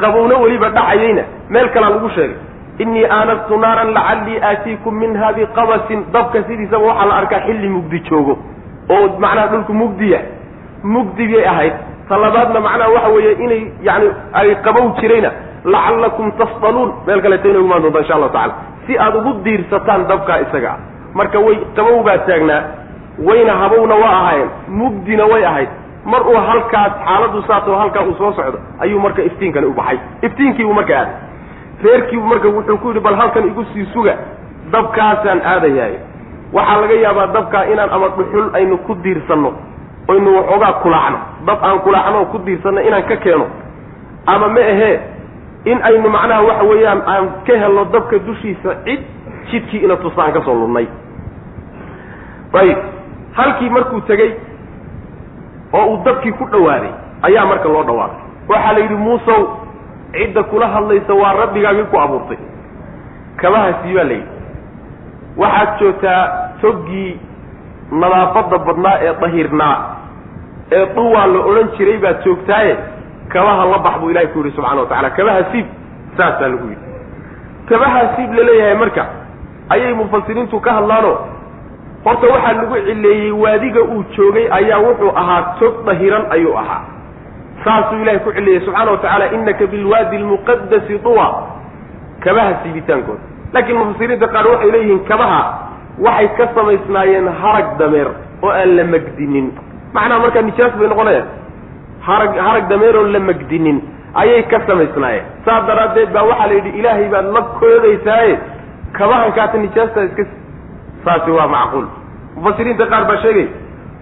qabowna weliba dhacayayna meel kalaa lagu sheegay innii aanastu naaran lacallii aatiikum minha biqabasin dabka sidiisaba waxaa la arkaa xilli mugdi joogo oo macnaha dhulku mugdiya mugdi bay ahayd. Ta labaadna macnaha waxa weeye inay yani ay qabow jirayna. Lacallakum tasdaluun meel kaleeto inay umaan doonta insha allahu tacala si aada ugu diirsataan dabkaa isaga. Ah marka way qabow baa taagnaa. Wayna habowna waa ahaayeen. Mugdina way ahayd. Mar uu halkaas xaaladdu saasoo halkaa uu soo socdo ayuu marka iftiinkani u baxay. Iftiinkiibuu marka aaday. Reerkiibu marka wuxuu ku yidhi bal halkan igu sii suga. Dabkaasaan aadayaay waxaa laga yaabaa dabkaa inaan ama dhuxul aynu ku diirsanno oynu waxoogaa kulaacno dab aan kulaacno ku diirsanno inaan ka keeno. Ama ma ahee in aynu macnaha waxa weeyaan aan ka helno dabka dushiisa cid jidkii ina tusa aan ka soo lunnay. Ayib halkii markuu tegey oo uu dabkii ku dhawaaday ayaa marka loo dhawaaqay waxaa la yidhi muusow cidda kula hadlaysa waa rabbigaagii ku abuurtay. Kabahaasii baa la yidhi waxaad joogtaa toggii nadaafadda badnaa ee dahirnaa ee duwaa la odhan jiray baad joogtaaye kabaha la bax buu ilahay ku yidhi subxana wa tacala kabaha siib saasaa lagu yidhi. Kabaha siib la leeyahay marka ayay mufasiriintu ka hadlaano horta waxaa lagu cileeyey waadiga uu joogay ayaa wuxuu ahaa tog dahiran ayuu ahaa. Saasuu ilahay ku cileeyey subxaana wa tacaala inaka bilwaadi almuqadasi duwa kabaha siibitaankooda laakiin mufasiriinta qaar waxay leeyihiin kabaha waxay ka samaysnaayeen harag dameer oo aan la magdinin. Macnaha markaa nijaas bay noqonayaan. Harag harag dameer oo la magdinin ayay ka samaysnaayeen. Saas daraaddeed baa waxaa la yidhi ilaahay baad la koodaysaaye kabahankaata nijaastaa iska saasi waa macquul. Mufasiriinta qaar baa sheegay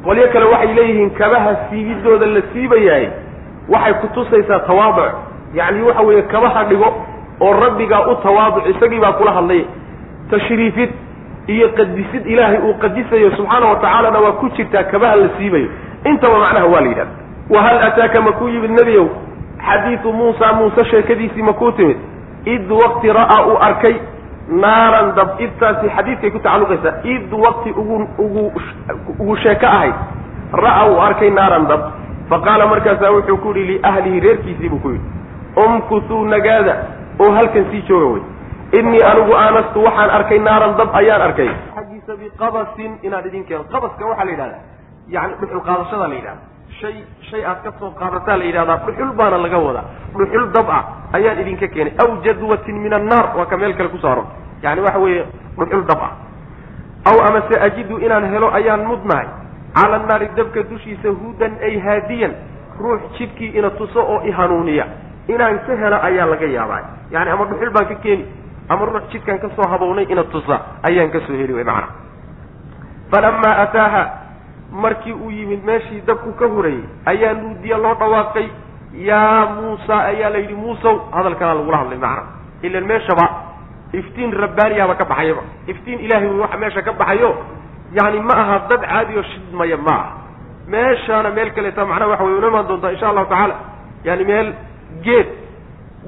qolyo kale waxay leeyihiin kabaha siibidooda la siibayahay waxay kutusaysaa tawaaduc. Yacni waxa weeye kabaha dhigo oo rabbigaa u tawaaduc isagii baa kula hadlay. Tashriifid iyo qadisid ilaahay uu qadisayo subxaana wa tacaalana waa ku jirtaa kabaha la siibayo. Intaba macnaha waa la yidhahda wahal ataaka makuu yimid nebiyow? Xadiidu muusa muuse sheekadiisii makuu timid. Id waqti ra'aa uu arkay. Naaran dab idtaasi xadiidkay ku tacalluqaysaa. Id waqti ugu ugu ugu sheeko ahayd. Ra'a uu arkay naaran dab. Faqaala markaasaa wuxuu ku yidhi liahlihi reerkiisii buu ku yidhi. Umkusuu nagaada oo halkan sii jooga wey. Innii anigu aanastu waxaan arkay naaran dab ayaan arkay. Xaggiisa biqabasin inaan idin keeno qabaska waxaa la yidhahdaa yani dhuxul qaadashada la yidhahda shay shay aad ka soo qaadataa la yidhahdaa dhuxul baana laga wadaa. Dhuxul dab ah ayaan idinka keenay. Aw jadwatin min annaar waa ka meel kale ku soo aroor yani waxa weeye dhuxul dab ah. Aw amase ajidu inaan helo ayaan mudnahay. Cala annaari dabka dushiisa hudan ay haadiyan. Ruux jidkii ina tuso oo i hanuuniya inaan ka helo ayaa laga yaabaa. Yani ama dhuxul baan ka keeni ama ruux jidkaan ka soo habownay ina tusa ayaan ka soo heli way macana falamaa ataaha markii uu yimid meeshii dabku ka hurayey ayaa nuudiya loo dhawaaqay yaa muusa ayaa la yidhi muusow hadalkanaa lagula hadlay macna. Ilan meeshaba iftiin rabbaaniyaaba ka baxayaba. Iftiin ilaahay waxa meesha ka baxayo yani ma aha dad caadi oo shidmaya ma aha. Meeshaana meel kaleeta macnaha waxa way una doontaa insha allahu tacaala. Yani meel geed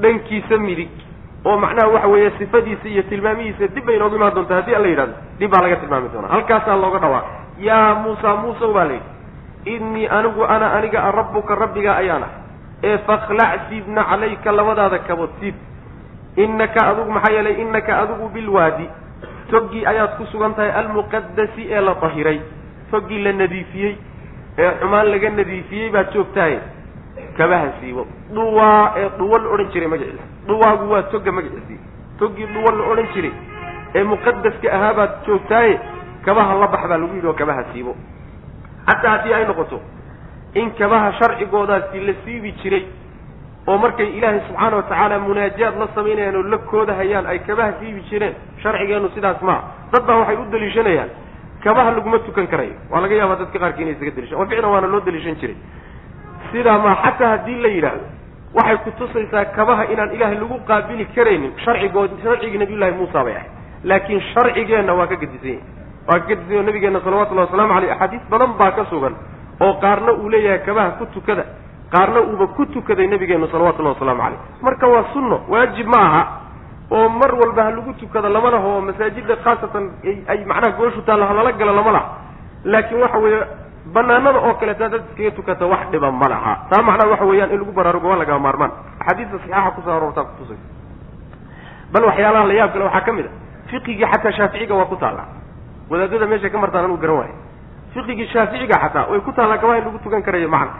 dhankiisa midig oo macnaha waxa weeye sifadiisa iyo tilmaamihiisa dib bay inoogu imaan doontaa haddii alla yidhahdo dib baa laga tilmaami doonaa. Halkaasaa looga dhawaaqay yaa muusa muusow baa layidhi innii anigu ana aniga a rabbuka rabbigaa ayaan ah ee fakhlac siibna calayka labadaada kabood siib innaka adigu maxaa yeelay innaka adigu bilwaadi toggii ayaad ku sugan tahay almuqadasi ee la dahiray toggii la nadiifiyey ee xumaan laga nadiifiyey baad joogtahay kabaha siibo dhuwaa ee dhuwa la odhan jiray magaciisa dhuwaagu waa togga magaciisii toggii dhuwa la odhan jiray ee muqadaska ahaa baad joogtaaye kabaha la bax baa lagu yidhi oo kabaha siibo xataa haddii ay noqoto in kabaha sharcigoodaasi la siibi jiray oo markay ilaahay subxaana wa tacaala munaajaad la samaynayaan oo la koodahayaan ay kabaha siibi jireen sharcigeennu sidaas maa dad baa waxay u daliishanayaan. Kabaha laguma tukan karayo. Waa laga yaabaa dadka qaarkii inay isaga daliishan oo ficlan waana loo daliishan jiray sidaa maa xataa haddii la yidhaahdo waxay kutusaysaa kabaha inaan ilaahay lagu qaabili karaynin sharcigood sharcigii nabiyullahi muusa bay ahayd. Laakiin sharcigeenna waa ka gedisan yahy waa ka o nabigeenna salawatullahi wasalaamu aleyh axaadiis badan baa ka sugan oo qaarna uu leeyahay kabaha ku tukada qaarna uuba ku tukaday nabigeenu salawatullahi wasalaamu caleyh marka waa sunno waajib ma aha oo mar walba ha lagu tukado lama laha oo masaajida khaasatan ay macnaha gooshu taalla halala galo lama laha laakiin waxa weeye banaanada oo kaleeta dad iskaga tukata wax dhiba ma laha. Taa macnaha waxa weeyaan in lagu baraarugo waa lagama maarmaan. Axaadiista saxiixa ku soo aroortaa kutusay bal waxyaalaha la yaab kale waxaa ka mid a. Fiqigii xataa shaaficiga waa ku taalla. Wadaadada meeshay ka martaan anuu garan waayo fiqigii shaaficiga xataa way ku taallaa kabaha in lagu tukan karayo macna.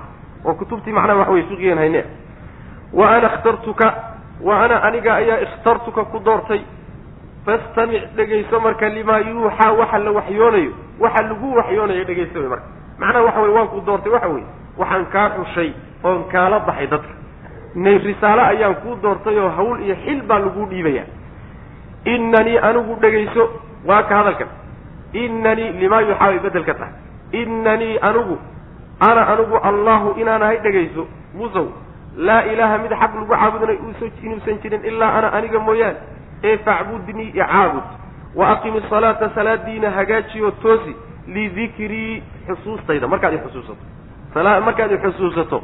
Oo kutubtii macnaha waxa weye fiqigeen hayne wa ana ikhtartuka wa ana aniga ayaa ikhtartuka ku doortay. Fastamic dhegayso marka limaa yuuxaa waxa la waxyoonayo waxa lagu waxyoonayo dhegayso wey marka macnaha waxa weye waan ku doortay waxa weye waxaan kaa xushay oon kaala baxay dadka. Nay risaalo ayaan kuu doortay oo hawl iyo xil baa laguu dhiibaya inanii anigu dhegayso waa ka hadalkan. Inanii limaa yuuxaa bay bedel ka tahay. Inanii anigu ana anigu allahu inaan ahay dhegayso musow laa ilaaha mid xaq lagu caabudnay uusa inuusan jirin ilaa ana aniga mooyaane. Ee facbudnii icaabud wa aqimi salaata salaadiina hagaajiyo toosi lidikrii xusuustayda markaad i xusuusato markaad i xusuusato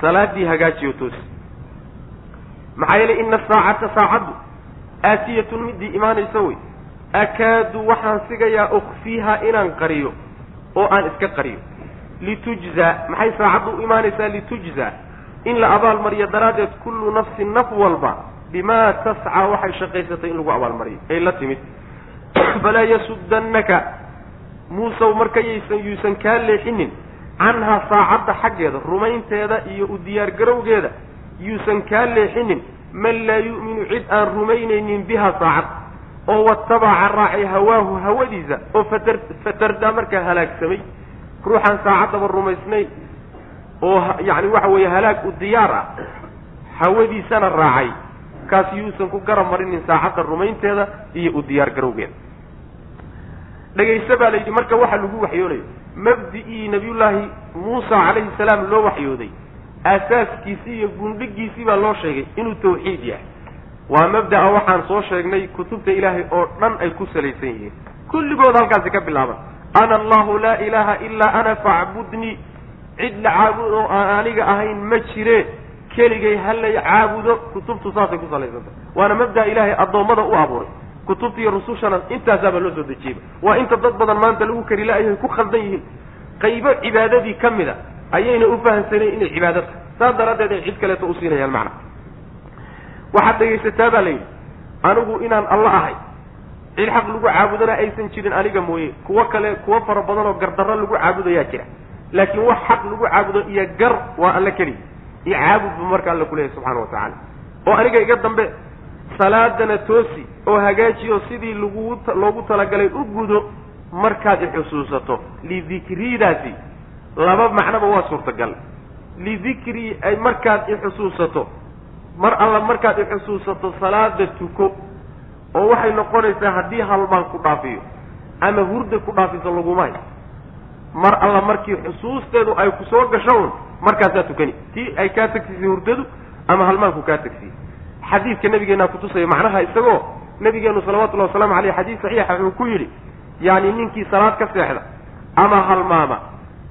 salaadii hagaajiyo toosi maxaa yeelay ina asaacata saacaddu aatiyatun midii imaanaysa wey akaadu waxaan sigayaa ukfiiha inaan qariyo oo aan iska qariyo litujzaa maxay saacaddu u imaanaysaa litujzaa in la abaalmariyo daraaddeed kullu nafsin naf walba bimaa tascaa waxay shaqaysatay in lagu abaalmariyo ay la timid falaa yasuddannaka muusow marka yaysan yuusan kaa leexinin canhaa saacadda xaggeeda rumaynteeda iyo u diyaargarowgeeda yuusan kaa leexinin man laa yu'minu cid aan rumaynaynin biha saacad oo watabaca raacay hawaahu hawadiisa oo fatar fatardaa markaa halaagsamay. Ruuxaan saacaddaba rumaysnayn oo yacni waxa weeye halaag u diyaar ah hawadiisana raacay. Kaas yuusan ku garab marinin saacadda rumaynteeda iyo u diyaar dhegayso baa la yidhi marka waxa lagu waxyoonayo mabdi'ii nabiyullaahi muusa calayhi salaam loo waxyooday. Aasaaskiisii iyo gundhigiisii baa loo sheegay inuu tawxiid yahay. Waa mabda'a waxaan soo sheegnay kutubta ilaahay oo dhan ay ku salaysan yihiin. Kulligood halkaasi ka bilaaban. Ana allahu laa ilaaha ilaa ana facbudnii cid la caabudo oo aan aniga ahayn ma jire. Keligay halay caabudo. Kutubtu saasay ku salaysantah waana mabda'a ilaahay addoommada u abuuray kutubta iyo rusushana intaasaabaa loo soo dejiyeyba waa inta dad badan maanta lagu kari la-yahay ku khaldan yihiin. Qaybo cibaadadii ka mid a ayayna u fahamsanayn inay cibaado tahay. Saas daraaddeed ay cid kaleeto usiinayaan macna. Waxaad dhegaysataa baa la yidhi anigu inaan alla ahay cid xaq lagu caabudana aysan jirin aniga mooye. Kuwo kale kuwo fara badan oo gardarro lagu caabudayaa jira. Laakiin wax xaq lagu caabudo iyo gar waa alla keliya iyo caabudba marka alla kuleeyahy subxana wa tacaala oo aniga iga dambe salaadana toosi oo hagaajiyo sidii lagu loogu talagalay u gudo markaad ixusuusato lidikridaasi laba macnoba waa suurtagal. Lidikrii ay markaad ixusuusato mar alla markaad ixusuusato salaada tuko oo waxay noqonaysaa haddii halmaan ku dhaafiyo ama hurda ku dhaafiso lagumay. Mar alla markii xusuusteedu ay ku soo gasho un markaasaa tukani. Tii ay kaa tagsiisay hurdadu ama halmaanku kaa tagsiyey xadiidka nabigeenaa kutusaya macnaha isagoo nabigeenu salawatullahi wasalaamu aleyh xadiis saxiixa wuxuu ku yidhi yani ninkii salaad ka seexda ama halmaama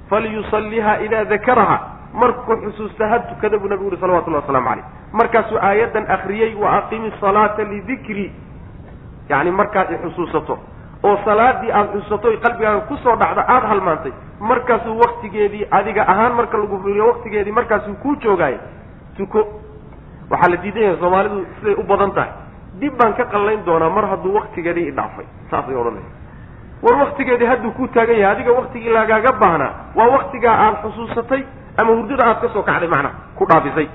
falyusalliha idaa dakaraha. Markuu xusuusta ha tukada buu nabigu uhi salawatullahi waslamu caleyh markaasuu aayaddan akriyey wa aqimi salaata lidikri. Yani markaad ixusuusato oo salaadii aada xusuusato oy qalbigaaga ku soo dhacda aada halmaantay markaasuu waktigeedii adiga ahaan marka lagu fiiriyo waktigeedii markaasuu kuu joogaayo tuko waxaa la diidan yahay soomaalidu siday u badan tahay. Dib baan ka qallayn doonaa mar hadduu waktigeedii idhaafay saasay odhanaysa war waktigeedii hadduu ku taagan yahay adiga waktigii lagaaga baahnaa waa waktigaa aada xusuusatay ama hurdada aada ka soo kacday macnaha ku dhaafisay.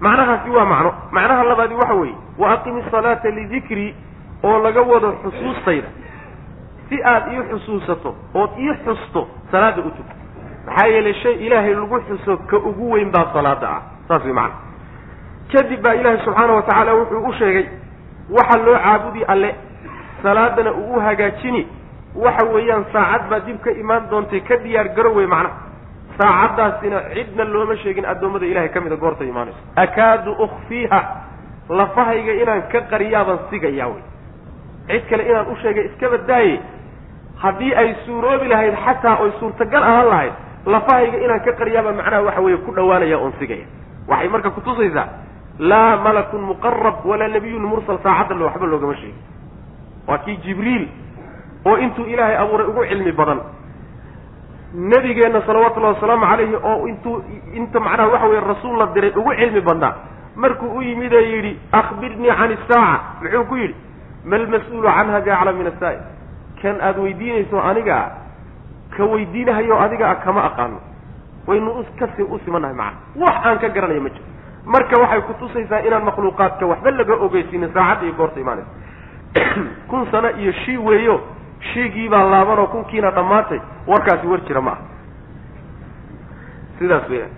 Macnahaasi waa macno. Macnaha labaadi waxa weeye wa aqimi salaata lidikri oo laga wado xusuustayda. Si aada ii xusuusato ood ii xusto salaada u tuko maxaa yeelay shay ilaahay lagu xuso ka ugu weyn baa salaada ah. Saas way macana kadib baa ilaahay subxaana wa tacaala wuxuu u sheegay waxa loo caabudi alle salaadana uu u hagaajini waxa weeyaan saacad baa dib ka imaan doontay ka diyaar garo wey macnaha saacaddaasina cidna looma sheegin addoommada ilahay ka mida goorta imaanayso. Akaadu ukfiiha lafahayga inaan ka qariyaaban sigayaa wey cid kale inaan u sheegay iskaba daaye haddii ay suuroobi lahayd xataa oy suurtagal ahaan lahayd lafahayga inaan ka qariyaabaan macnaha waxa weeye ku dhawaanaya oon sigaya waxay marka kutusaysaa laa malakun muqarab walaa nabiyun mursal saacadda waxba loogama sheegin. Waa kii jibriil oo intuu ilaahay abuuray ugu cilmi badan. Nebigeenna salawatullahi wasalaamu calayhi oo intuu inta macnaha waxa weye rasuul la diray ugu cilmi badnaa markuu u yimid ee yidhi akhbirnii can isaaca muxuu ku yidhi malmas-uulu canha biaclam min asaa'il kan aada weydiinayso aniga ah ka weydiinahayo ah kama aqaano. Waynu kasi u simanahay macana wax aan ka garanaya ma jiro marka waxay kutusaysaa inaan makhluuqaadka waxba laga ogeysiinin saacadda iyo goorta imaanaysa kun sano iyo shii weeyo shiigii baa laabanoo kunkiina dhammaatay warkaasi war jira ma aha. Sidaas weyaan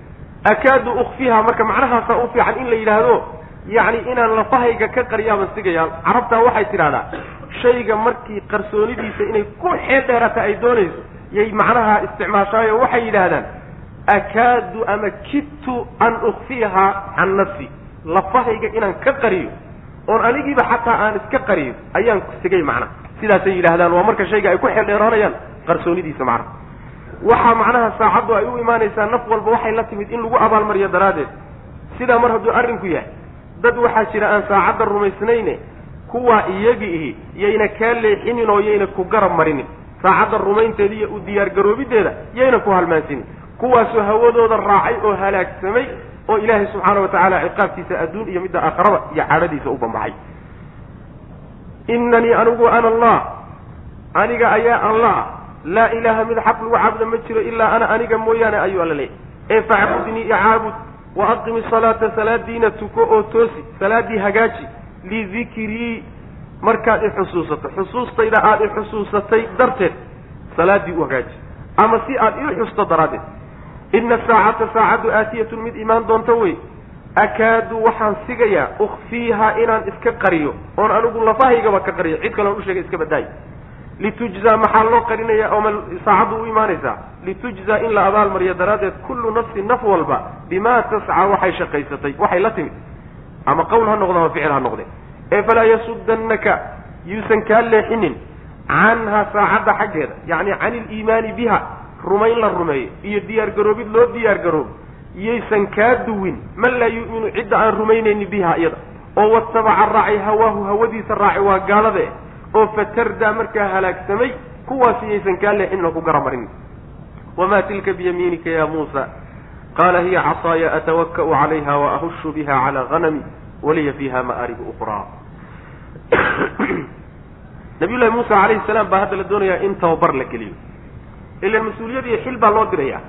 akaadu ukfiha marka macnahaasa u fiican in la yidhaahdo yacni inaan lafahayga ka qariyaaban sigayaan carabtaa waxay tidhahdaa shayga markii qarsoonidiisa inay ku xeel dheerata ay doonayso yay macnaha isticmaashaayo waxay yidhaahdaan akaadu ama kidtu an ukfiha can nafsi lafahayga inaan ka qariyo oon anigiiba xataa aan iska qariyo ayaan sigay macnaha sidaasay yidhaahdaan waa marka shayga ay ku xeeldheeranayaan qarsoonidiisa macnaha waxaa macnaha saacaddu ay u imaanaysaa naf walba waxay la timid in lagu abaalmariyo daraaddeed sidaa mar hadduu arrinku yahay dad waxaa jira aan saacadda rumaysnayne kuwaa iyagi ihi yayna kaa leexinin oo yayna ku garab marinin saacadda rumaynteeda iyo u diyaargaroobideeda yayna ku halmaansinin kuwaasoo hawadooda raacay oo halaagsamay oo ilaahay subxaana wa tacaala ciqaabtiisa adduun iyo midda aakharaba iyo cadhadiisa u bambaxay. Inanii anigu ana allah aniga ayaa allah. Laa ilaaha mid xaq lagu caabuda ma jiro ilaa ana aniga mooyaane ayuu alla leeyay ee facbudnii icaabud wa aqimi salaata salaadiina tuko oo toosi salaadii hagaaji lidikrii markaad ixusuusato xusuustayda aada ixusuusatay darteed salaaddii u hagaaji. Ama si aad ii xusto daraaddeed ina saacata saacaddu aatiyatun mid imaan doonto wey. Akaadu waxaan sigayaa ukfiiha inaan iska qariyo. Oon anigu lafahaygaba ka qariyo. Cid kaloon u sheegay iska badaayo litujzaa maxaa loo qarinayaa ooma saacaddu u imaanaysaa litujzaa in la abaalmariyo daraaddeed kullu nafsin naf walba bimaa tascaa waxay shaqaysatay waxay la timid. Ama qowl ha noqdo ama ficil ha noqde. Ee falaa yasuddannaka yuusan kaa leexinin canha saacadda xaggeeda yacni can iliimaani biha rumayn la rumeeyo iyo diyaar garoobid loo diyaar garoobo yaysan kaa duwin. Man laa yu'minu cidda aan rumaynaynin biha iyada. Oo watabaca raacay hawaahu hawadiisa raacay waa gaalade. Oo fatardaa markaa halaagsamay kuwaasi yaysan kaa leexinin oo ku garamarin wamaa tilka biyamiinika ya muusa? Qaala hiya casaaya atawaka'u calayha waahushu biha calaa hanami waliya fiiha ma'aaribu ukhraa. Nabiyullahi muusa calayhi salaam baa hadda la doonayaa in tababar la geliyo ilan mas'uuliyad iyo xil baa loo diraya.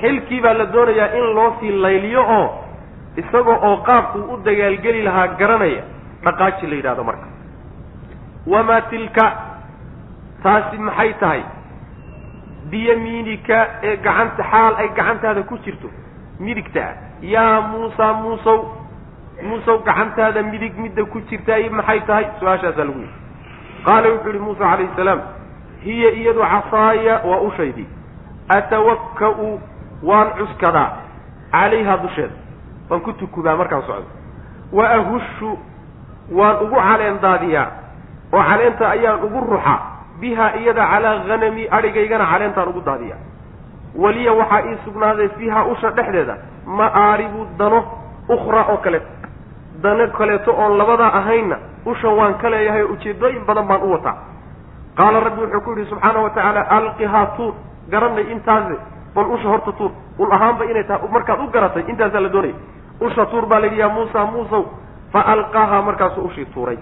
Xilkii baa la doonayaa in loo sii layliyo oo isagoo oo qaabkuu u dagaalgeli lahaa garanaya dhaqaaji la yidhahdo marka. Wamaa tilka taasi maxay tahay? Biyamiinika ee gacanta xaal ay gacantaada ku jirto midigta ah. Yaa muusa muusow muusow gacantaada midig midda ku jirtaay maxay tahay? Su'aashaasaa lagu yidhi. Qaala wuxuu yihi muusa calayhi salaam hiya iyadu casaaya waa ushaydii atawakka-u waan cuskadaa calayhaa dusheeda waan ku tukubaa markaan socdo. Wa ahushu waan ugu caleen daadiyaa oo caleenta ayaan ugu ruxaa bihaa iyada calaa hanami adhigaygana caleentaan ugu daadiyaa waliya waxaa ii sugnaaday fiihaa usha dhexdeeda. Ma'aaribu dano ukhraa oo kaleeto dano kaleeto oon labadaa ahaynna ushan waan ka leeyahay oo ujeedooyin badan baan u wataa qaala rabbi wuxuu ku yidhi subxaana wa tacaala alqihaa tuur garanay intaase bal usha horta tuur. Ul ahaanba inay tahay markaad u garatay intaasaa la doonaya usha tuur baa la yidhi yaa muusa muusow fa alqaahaa markaasuu ushii tuuray.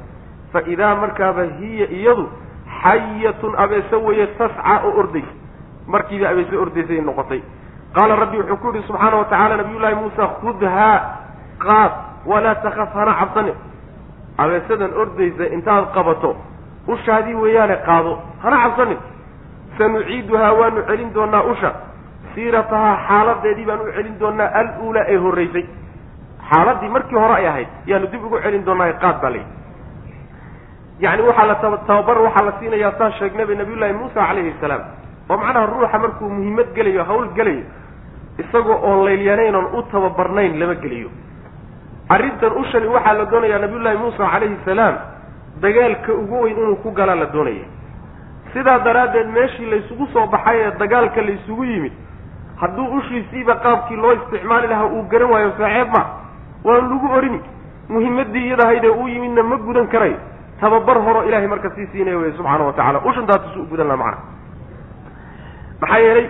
Fa idaa markaaba hiya iyadu xayatun abeese weeye tascaa oo ordaysa. Markiiba abeese ordaysay noqotay. Qaala rabbi wuxuu ku yidhi subxaana wa tacaala nabiyullaahi muusa khudhaa qaad walaa takaf hana cabsani abeesadan ordaysa intaad qabato ushaadii weeyaane qaado. Hana cabsanin sanuciiduhaa waanu celin doonaa usha. Siiratahaa xaaladeedii baan u celin doonaa al-uulaa ee horraysay. Xaaladii markii hore ay ahayd yaanu dib ugu celin doonaa qaad baa layidhi. Yacni waxaa la taba tababar waxaa la siinayaa saa sheegnay nabiyullaahi muusa calayhi salaam. Oo macnaha ruuxa markuu muhiimad gelayo hawl gelayo isagoo oon laylyanayn oon u tababarnayn lama geliyo arrintan ushani waxaa la doonayaa nabiyullaahi muusa calayhi salaam dagaalka ugu weyn inuu ku galaa la doonaya sidaa daraaddeed meeshii laysugu soo baxay ee dagaalka laysugu yimid hadduu ushiisiiba qaabkii loo isticmaali lahaa uu garan waayo saaceeb ma. Waan lagu orini muhimaddii iyadahaydee uu yimidna ma gudan karayo tababar horo ilaahay marka sii siinaya wey subxaana wa tacala ushantaatusu u gudan laha macana maxaa yeelay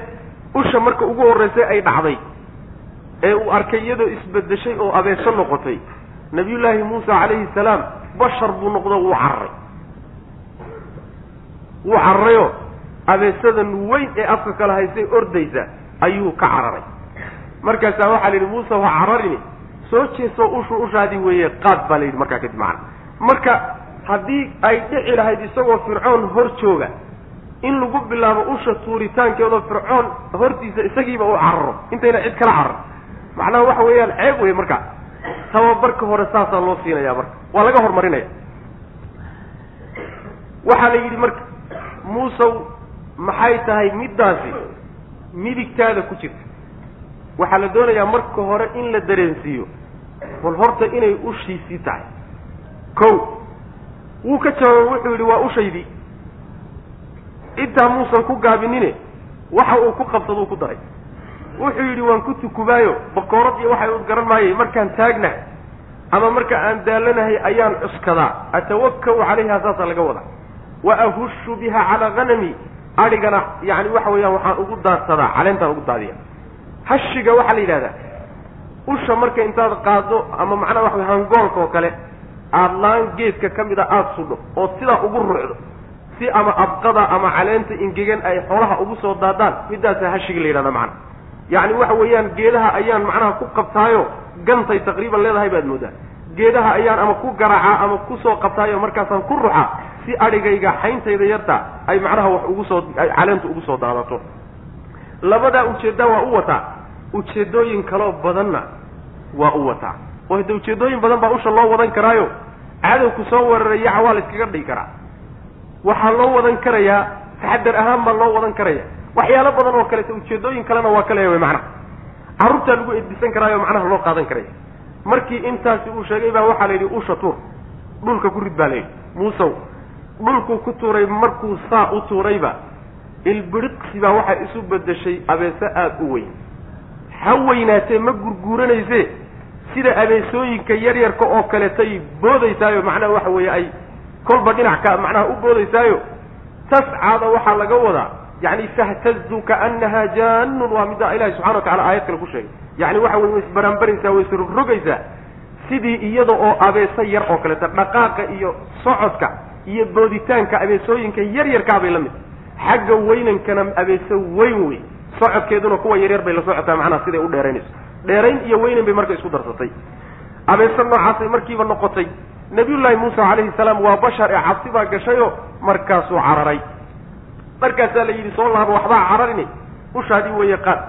usha marka ugu horraysay ay dhacday ee uu arkay iyadoo isbedeshay oo abeeso noqotay. Nabiyullaahi muusa calayhi salaam bashar buu noqdo wuu cararay wuu cararayoo abeesadan weyn ee afka kala haysay ordaysa ayuu ka cararay. Markaasaa waxaa la yidhi muuse ha cararini soo jeesoo ushu ushaadii weeye qaad baa la yidhi markaa kadib macana marka haddii ay dhici lahayd isagoo fircoon hor jooga in lagu bilaabo usha tuuritaankeedoo fircoon hortiisa isagiiba uu cararo intayna cid kala carar macnaha waxa weeyaan ceeb wey marka tababarka hore saasaa loo siinaya marka. Waa laga horumarinaya waxaa la yidhi marka muusow maxay tahay middaasi? Midigtaada ku jirta. Waxaa la doonayaa marka hore in la dareensiiyo. Bal horta inay ushiisii tahay. Kow wuu ka jawaabay wuxuu yidhi waa ushaydii. Intaa muusan ku gaabinine waxa uu ku qabsaduu ku daray wuxuu yidhi waan ku tukubaayo bakoorad iyo waxay ud garan maayay markaan taagnahay ama marka aan daalanahay ayaan cuskadaa. Atawakau calayha saasaa laga wadaa. Wa ahushu biha calaa hanami adhigana yani waxa weeyaan waxaan ugu daadsadaa caleentaan ugu daadiya. Hashiga waxaa la yidhahdaa usha marka intaad qaado ama macnaha waxa wey hangoolka oo kale aada laan geedka ka mid a aada sudho ood sidaa ugu ruucdo si ama abqada ama caleenta ingegan ay xoolaha ugu soo daadaan middaasa hashiga la yidhahda macana yacni waxa weeyaan geedaha ayaan macnaha ku qabtaayo gantay taqriiban leedahay baad moodaa geedaha ayaan ama ku garaacaa ama ku soo qabtaayo markaasaan ku ruxaa si adhigayga xayntayda yarta ay macnaha wax ugu soo caleentu ugu soo daadato. Labadaa ujeeddaa waa u wataa. Ujeeddooyin kaloo badanna waa u wataa. Oo hadde ujeeddooyin badan baa usha loo wadan karaayo cadowku soo weerarayaca waa la iskaga dhigi karaa. Waxaa loo wadan karayaa taxadar ahaan baa loo wadan karaya waxyaalo badan oo kaleeto ujeedooyin kalena waa ka leeya way macnaha. Carruurtaa lagu edbisan karaayo macnaha loo qaadan karaya markii intaasi uu sheegay baa waxaa la yidhi usha tuur. Dhulka ku rid baa la yidhi. Muusow dhulkuu ku tuuray markuu saa u tuurayba ilbiriqsi baa waxaa isu bedeshay abeese aada u weyn. Ha weynaatee ma gurguuranayse sida abeesooyinka yaryarka oo kaleetay boodaysaayo macnaha waxa weeye ay kolba dhinac ka macnaha u boodaysaayo tascaada waxaa laga wadaa yani fahtazu kaanaha jaanun waa midda ilahi subxana wa tacala aayad kale ku sheegay yani waxa wey way isbaranbaraysaa way isrogrogaysaa sidii iyada oo abeeso yar oo kaleeta dhaqaaqa iyo socodka iyo booditaanka abeesooyinka yar yarkaa bay la mid xagga weynankana abeeso weyn wey socodkeeduna kuwa yaryar bay la socotaa macnaha siday u dheeraynayso dheerayn iyo weynan bay marka isku darsatay abeeso noocaasay markiiba noqotay nabiyullaahi muusa calayhi salaam waa bashar ee cabsi baa gashayo markaasuu cararay markaasaa la yidhi soo laaba waxbaa cararini ushaadii weeye qaad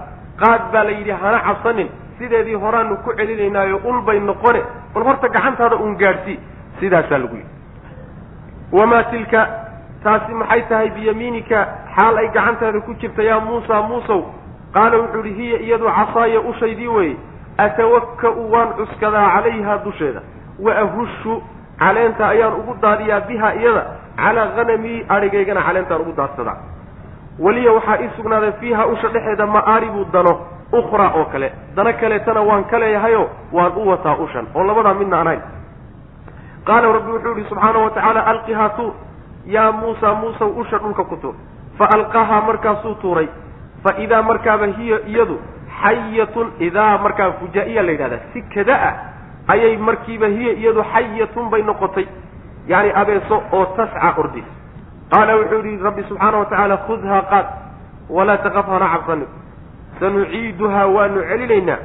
qaad baa la yidhi hana cabsanin. Sideedii horaanu ku celinaynaayo ul bay noqone. Bal horta gacantaada uun gaadhsii sidaasaa lagu yidhi. Wamaa tilka? Taasi maxay tahay biyamiinika? Xaal ay gacantaada ku jirta yaa muusa muusow. Qaala wuxuu idhi hiya iyadu casaaya ushaydii weeye. Atawaka'u waan cuskadaa calayhaa dusheeda. Wa ahushu caleenta ayaan ugu daadiyaa biha iyada calaa hanamii adhigaygana caleentaan ugu daadsadaa weliya waxaa ii sugnaaday fiiha usha dhexeeda ma'aaribu dano ukhraa oo kale. Dano kaleetana waan ka leeyahayo waan u wataa ushan oo labadaa midna aan qaala rabbi wuxuu yihi subxaana wa tacaala alqihaa tuur. Yaa muusa muusaw usha dhulka ku tuur. Fa alqahaa markaasuu tuuray. Fa idaa markaaba hiya iyadu xayatun idaa markaa fujaa-iya la yidhahdaa si kada ah ayay markiiba hiya iyadu xayatun bay noqotay. Yani abeeso oo tasca ordis qaala wuxuu yihi rabbi subxaana wa tacaala khudhaa qaad walaa taqaf hana cabsanin sanuciiduhaa waanu celinaynaa.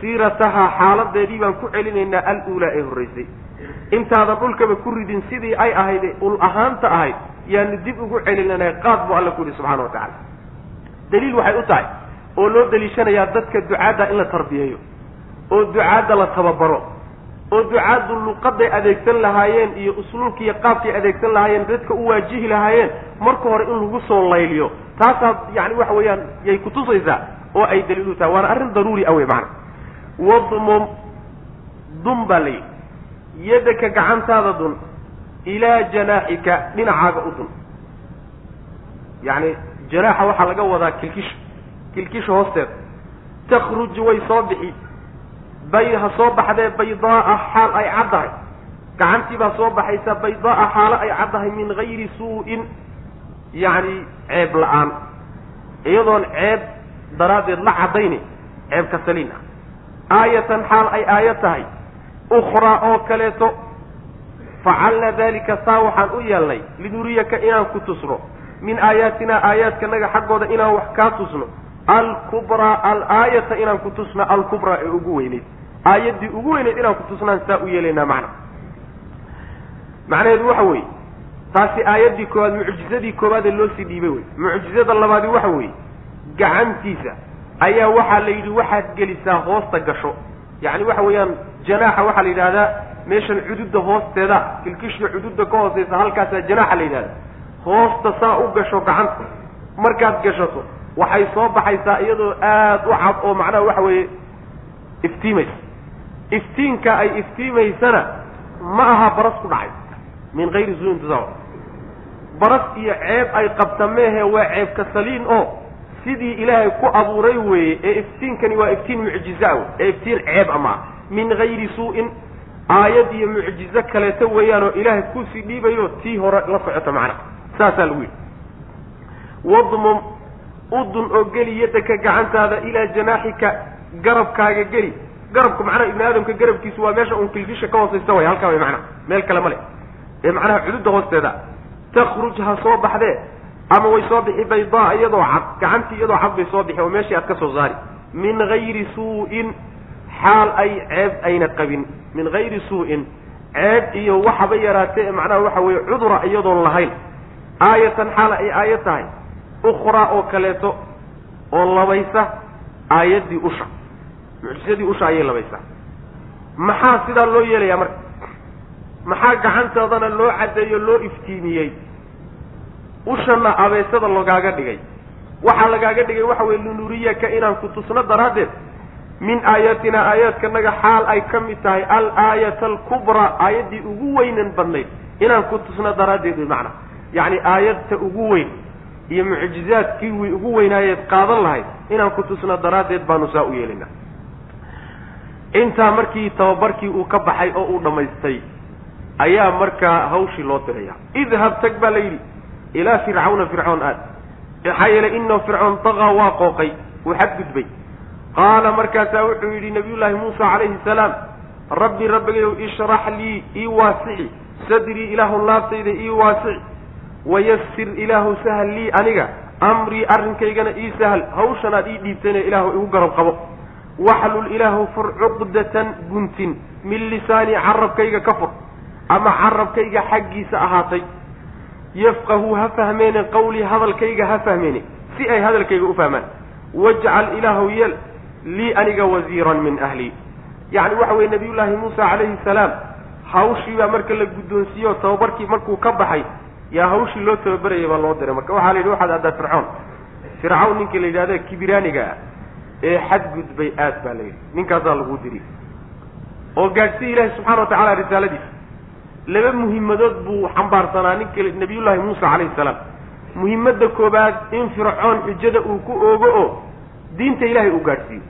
Siiratahaa xaaladeedii baan ku celinaynaa al-uulaa ee horraysay. Intaadan dhulkaba ku ridin sidii ay ahayd ul ahaanta ahayd yaanu dib ugu celinanay qaad buu alla ku yihi subxana wa tacala daliil waxay u tahay oo loo daliishanayaa dadka ducaadda in la tarbiyeeyo oo ducaadda la tababaro oo ducaaddu luqaday adeegsan lahaayeen iyo usluubkiiyo qaabkay adeegsan lahaayeen dadka u waajihi lahaayeen marka hore in lagu soo layliyo. Taasaa yani waxa weeyaan yay kutusaysaa oo ay daliil u tahay. Waana arrin daruuri ah wey macana wadmum dun baa la yidhi yadaka gacantaada dun ilaa janaaxika dhinacaaga u dun. Yacni janaaxa waxaa laga wadaa kilkisha kilkisha hoosteeda. Takhruju way soo bixi bay ha soo baxdee baydaaa xaal ay caddahay. Gacantii baa soo baxaysa baydaaa xaalo ay caddahay min gayri suu-in yacni ceeb la'aan. Iyadoon ceeb daraaddeed la caddayni ceeb ka saliin ah aayatan xaal ay aayad tahay. Ukhraa oo kaleeto facalna dalika saa waxaan u yeelnay linuriyaka inaan ku tusno. Min aayaatinaa aayaadkanaga xaggooda inaan wax kaa tusno. Alkubraa alaayata inaan ku tusno alkubraa ee ugu weyneyd aayaddii ugu weyneyd inaan ku tusnaan saa u yeelaynaa macna macnaheedu waxa weeye taasi aayaddii koowaad mucjizadii koowaadee loo sii dhiibay wey mucjizada labaadi waxa weeye gacantiisa ayaa waxaa la yidhi waxaad gelisaa hoosta gasho. Yacni waxa weeyaan janaaxa waxaa la yidhahdaa meeshan cududda hoosteeda kilkishka cududda ka hooseysa halkaasaa janaaxa la yidhahda hoosta saa u gasho gacanta. Markaad gashato waxay soo baxaysaa iyadoo aada u cad oo macnaha waxa weeye iftiimaysa iftiinka ay iftiimaysana ma aha baras ku dhacay. Min hayri suuin tusaa baras iyo ceeb ay qabta meehe waa ceebka saliin oo sidii ilaahay ku abuuray weeye ee iftiinkani waa iftiin mucjiza wey ee iftiin ceeb ama min hayri suu-in aayad iyo mucjizo kaleeto weeyaanoo ilaahay ku sii dhiibayo tii hore la socota macnaha saasaa lagu yidhi. Wadmum udun oo geli yadaka gacantaada ilaa janaaxika garabkaaga geli garabka macnaha ibni aadamka garabkiisu waa meesha uun kilkisha ka hoosaysa way halkaa way macnaha meel kale ma le ee macnaha cududda hoosteeda takhruj ha soo baxdee ama way soo bixi baydaa iyadoo cad gacantii iyadoo cad bay soo bixi oo meeshii aad ka soo saari. Min hayri suu-in xaal ay ceeb ayna qabin. Min hayri suu-in ceeb iyo waxaba yaraatee ee macnaha waxa weeye cudura iyadoon lahayn. Aayatan xaal ay aayad tahay ukhraa oo kaleeto oo labaysa aayaddii usha mucjisadii usha ayay labaysaa maxaa sidaa loo yeelayaa marka? Maxaa gacantoodana loo caddeeyo loo iftiimiyey? Ushana abeesada lagaaga dhigay. Waxaa lagaaga dhigay waxa weye linuriyaka inaan ku tusno daraaddeed. Min aayatina aayaadkanaga xaal ay ka mid tahay al aayata alkubraa aayaddii ugu weynan badnayd. Inaan ku tusno daraaddeed wey macnaa yacni aayadta ugu weyn iyo mucjizaadkii wi ugu weynaayeed qaadan lahayd. Inaan ku tusno daraaddeed baanu saa u yeelina intaa markii tababarkii uu ka baxay oo uu dhammaystay ayaa markaa hawshii loo diraya idhab tag baa la yidhi. Ilaa fircawna fircoon aad. Maxaa yeelay inahu fircoon dagaa waa qooqay uu xadgudbay. Qaala markaasaa wuxuu yidhi nabiyullaahi muusa calayhi salaam rabbi rabbigayow ishrax lii ii waasici. Sadrii ilaahu laabtayda ii waasici. Wayasir ilaahu sahal lii aniga. Amrii arrinkaygana ii sahal hawshanaad ii dhiibtayna ilaahu igu garab qabo waxlul ilaahu fur cuqdatan guntin min lisaanii carabkayga ka fur ama carabkayga xaggiisa ahaatay. Yafqahuu ha fahmeene qawlii hadalkayga ha fahmeene si ay hadalkayga u fahmaan. Wajcal ilaahu yeel lii aniga wasiiran min ahlii yacni waxa weye nabiyullaahi muusa calayhi salaam hawshii baa marka la guddoonsiiyo tababarkii markuu ka baxay yaa hawshii loo tababarayay baa loo diray. Marka waxaa la yidhi waxaad addaa fircawn fircawn ninkii la yidhahda kibiraaniga ah ee xadgudbay aad baa la yidhi. Ninkaasaa lagu diri. Oo gaadhsiya ilaahi subxana wa tacala risaaladiisa laba muhimadood buu xambaarsanaa ninka nabiyullaahi muusa calayhi salaam. Muhimadda koobaad in fircoon xujada uu ku oogo oo diinta ilaahay uu gaadhsiiyo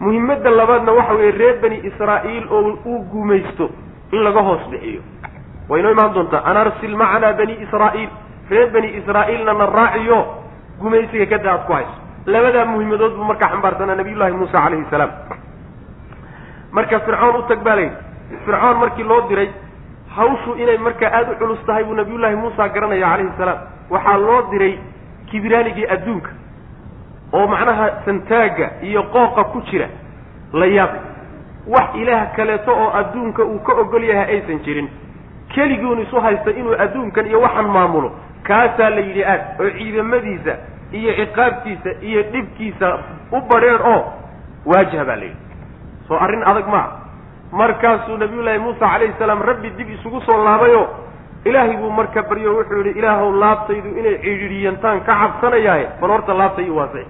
muhimadda labaadna waxa weeye reer bani israa'iil oo uu gumaysto in laga hoos bixiyo. Way inoo imaan doontaa an arsil macanaa bani israa'iil. Reer bani israa'iilna na raaciyo gumaysiga kada aad ku hayso labadaa muhimadood buu markaa xambaarsanaa nabiyullaahi muusa calayhi salaam. Marka fircoon u tag baa layidhi fircoon markii loo diray hawshu inay markaa aada u culus tahay buu nabiyullaahi muusa garanaya calayhi salaam. Waxaa loo diray kibiraanigii adduunka oo macnaha santaagga iyo qooqa ku jira la yaab wax ilaah kaleeto oo adduunka uu ka ogol yahay aysan jirin. Keliguun isu haysta inuu adduunkan iyo waxaan maamulo. Kaasaa la yidhi aad oo ciidamadiisa iyo ciqaabtiisa iyo dhibkiisa u badheer oo waajah baa la yidhi soo arrin adag maa markaasuu nabiyullaahi muusa calayhi salaam rabbi dib isugu soo laabayo ilaahay buu marka baryo wuxuu yidhi ilaahow laabtaydu inay cidhiidhiyantaan ka cabsanayaaye. Bal horta laabtay i waasay.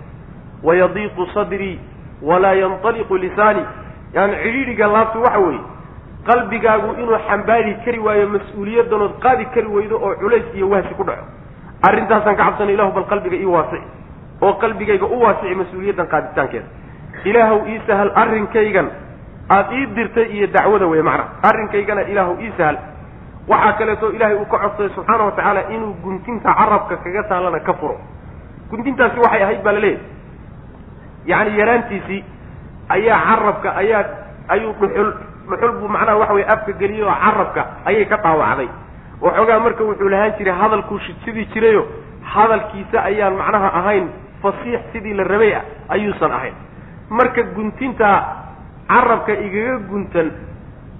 Wayadiiqu sadrii walaa yanطaliqu lisaani. Yani cidhiidhiga laabtu waxa weeye qalbigaagu inuu xambaari kari waayo mas'uuliyadanood qaadi kari weydo oo culays iyo wahsi ku dhaco arrintaasaan ka cabsanay ilahu bal qalbiga ii waasici oo qalbigayga u waasici mas'uuliyaddan qaaditaankeeda. Ilaahow ii sahal arrinkaygan aada ii dirtay iyo dacwada wey macna. Arrinkaygana ilaahu ii sahal waxaa kaleeto ilaahay uu ka codsaday subxaana wa tacaala inuu guntinta carabka kaga taalana ka furo. Guntintaasi waxay ahayd baa laleeyahy yacni yaraantiisii ayaa carabka ayaa ayuu dhuxul dhuxul buu macnaha waxa weye afka geliyey oo carabka ayay ka dhaawacday waxoogaa marka wuxuu lahaan jiray hadalkuu shidsidii jirayo hadalkiisa ayaan macnaha ahayn fasiix sidii la rabay ah ayuusan ahayn. Marka guntinta carabka igaga guntan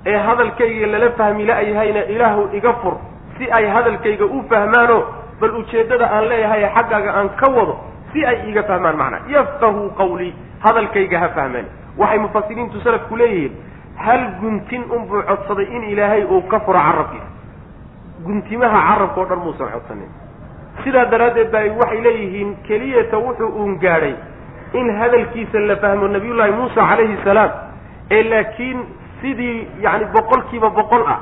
ee hadalkayga lala fahmi la-yahayna ilaahu iga fur si ay hadalkayga u fahmaano bal ujeeddada aan leeyahay xaggaaga aan ka wado si ay iga fahmaan macnaa yafqahuu qawlii hadalkayga ha fahmaan. Waxay mufasiriintu salafku leeyihiin hal guntin unbuu codsaday in ilaahay uu ka furo carabkiisa guntimaha carabka o dhan muusan codsanin. Sidaa daraaddeed ba waxay leeyihiin keliyata wuxuu uun gaadhay in hadalkiisa la fahmo nabiyullaahi muusa calayhi salaam ee laakiin sidii yacni boqol kiiba boqol ah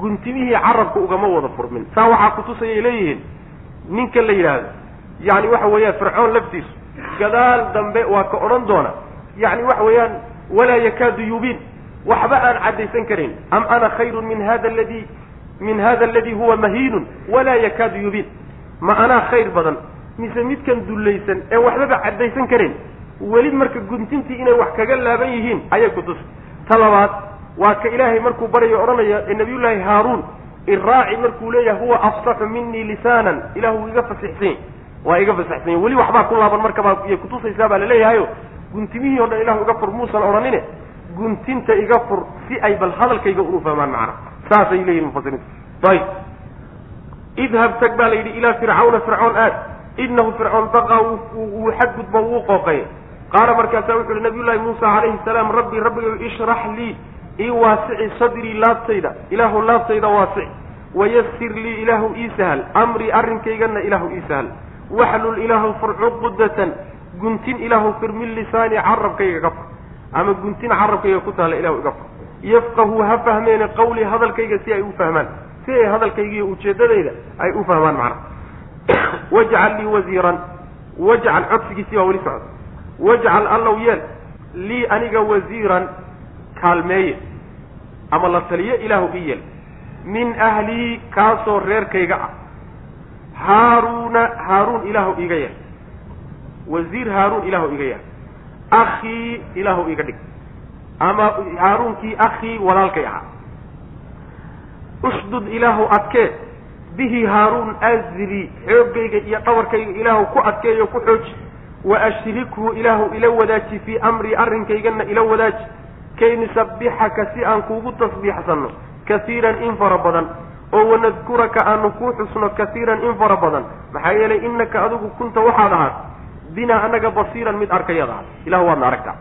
guntimihii carabka ugama wada furmin. Saa waxaa kutusayay leeyihiin ninka la yidhaahdo yacni waxa weeyaan fircoon laftiisu gadaal dambe waa ka odhan doona yacni waxa weeyaan walaa yakaadu yubiin waxba aan caddaysan karin am ana khayrun min hada aladi min hada aladi huwa mahiinun walaa yakaadu yubiin ma anaa khayr badan mise midkan dullaysan ee waxbaba caddaysan karin weli marka guntintii inay wax kaga laaban yihiin ayay kutusi ta labaad waa ka ilaahay markuu baryayo odhanaya ee nabiyullaahi haaruun iraaci markuu leeyahay huwa afsaxu minii lisaanan. Ilahu iga fasixsany waa iga fasaxsanya weli waxbaa ku laaban markabaa iyay kutusaysaa baa laleeyahayo guntimihii o dhan ilahu iga fur muusan odhanine guntinta iga fur si ay bal hadalkayga unu fahmaan saasay leeyihiin mufasiriintu ayib idhab tag baa la yidhi ilaa fircawna fircoon aad. Inahu fircoon daqaa wuu xadgudbo wuu qooqay qaala markaasaa wuxu uhi nabiy llahi muusa calayhi salaam rabbi rabbigow ishrax lii ii waasici sadrii laabtayda. Ilaahu laabtayda waasici. Wayasir lii ilaahu ii sahal. Amrii arrinkaygana ilaahu ii sahal. Waxlul ilaahu fur cuqudatan guntin ilaahu fir min lisaani carabkayga ka fur. Ama guntin carabkayga ku taalla ilahu iga fur yafqahuu ha fahmeene qawlii hadalkayga si ay u fahmaan si ay hadalkaygiiyo ujeeddadayda ay u fahmaan macnaha wajcal lii wasiiran wajcal codsigiisii baa weli socda wajcal allow yeel lii aniga wasiiran kaalmeeye ama la taliyo ilaahu ii yeel. Min ahlii kaasoo reerkayga ah. Haaruuna haaruun ilaahu iiga yeel. Wasiir haaruun ilaahu iga yeel. Akhii ilaahu iga dhig ama haaruunkii akhii walaalkay ahaa. Ushdud ilaahu adkee. Bihi haaruun azri xoogayga iyo dhabarkayga ilaahu ku adkeeyo ku xooji. Wa ashrikhu ilaahu ila wadaaji fii amrii arrinkaygana ila wadaaji. Kay nusabbixaka si aan kuugu tasbiixsanno. Kasiiran in fara badan. Oo wanadkuraka aanu kuu xusno kasiiran in fara badan. Maxaa yeelay innaka adigu kunta waxaad ahaad binaa anaga basiiran mid arkayaad ahaad ilahu waadna aragtaa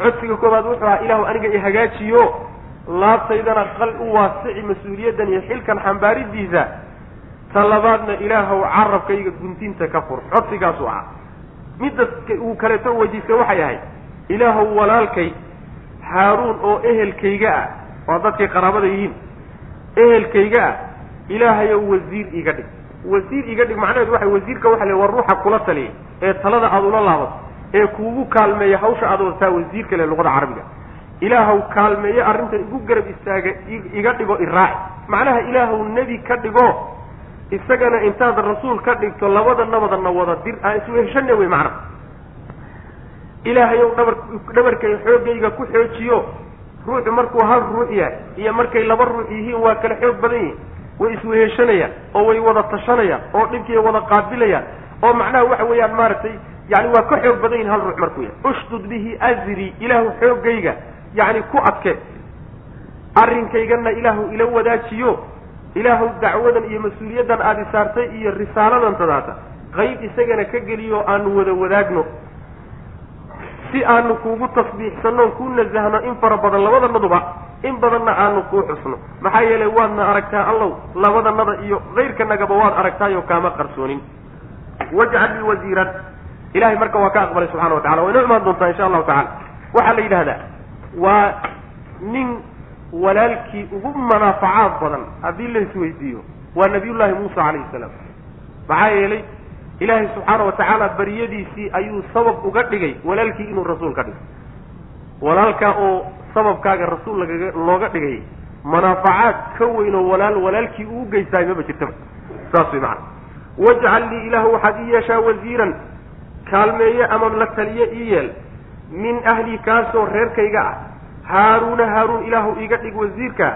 codsiga koobaad wuxuu ahaa ilaahu aniga i hagaajiyo. Laabtaydana qal u waasici mas'uuliyaddan iyo xilkan xambaaridiisa. Ta labaadna ilaahow carabkayga guntinta ka fur. Codsigaasuu ahaa. Midda uu kaleeto weydiistay waxay ahayd ilaahow walaalkay haaruun oo ehelkayga ah. Waa dadkay qaraabada yihiin. Ehelkayga ah ilaahayow wasiir iga dhig. Wasiir iga dhig macnaheedu waxa wasiirka waxa la war ruuxa kula taliya ee talada aada ula laabato ee kuugu kaalmeeya hawsha aada wadataa wasiir kale luqada carabiga. Ilaahow kaalmeeyo arrintan igu garab istaaga iga dhigo iraaci macnaha ilaahow nebi ka dhigo isagana intaad rasuul ka dhigto labada nabadana wada dir aan isweheshane wey macnaha. Ilaahayow dhabar dhabarkay xoogayga ku xoojiyo ruuxu markuu hal ruux yahay iyo markay laba ruux yihiin waa kala xoog badan yihiin way isweheshanayaan oo way wada tashanayaan oo dhibkay wada qaabilayaan oo macnaha waxa weeyaan maaragtay yani waa ka xoog badan yihiin hal ruux markuu yahay ushdud bihi azri ilaahu xoogayga yacni ku adke. Arrinkaygana ilaahu ila wadaajiyo. Ilaahu dacwadan iyo mas'uuliyaddan aada isaartay iyo risaaladan tadaata qayb isagana ka geliyo aanu wada wadaagno. Si aanu kuugu tasbiixsanno kuu nasahno in fara badan labadanaduba in badanna aanu kuu xusno. Maxaa yeelay waadna aragtaa allow labadanada iyo kayrkanagaba waad aragtaayo kaama qarsoonin. Wajcal lii wasiiran ilahay marka waa ka aqbalay subxana wa tacala way noo imaan doontaa insha allahu tacala waxaa la yidhahdaa waa nin walaalkii ugu manaafacaad badan haddii la isweydiiyo waa nabiyullaahi muusa calayhi salaam. Maxaa yeelay ilaahay subxaana wa tacaala baryadiisii ayuu sabab uga dhigay walaalkii inuu rasuul ka dhigo walaalkaa oo sababkaaga rasuul lagaga looga dhigay manaafacaad ka weynoo walaal walaalkii uu geystaay maba jirtaba. Saas way macana wajcal lii ilaahu waxaad ii yeeshaa wasiiran kaalmeeye ama la taliye ii yeel min ahlii kaasoo reerkayga ah haaruuna haaruun ilaahu iiga dhig wasiirka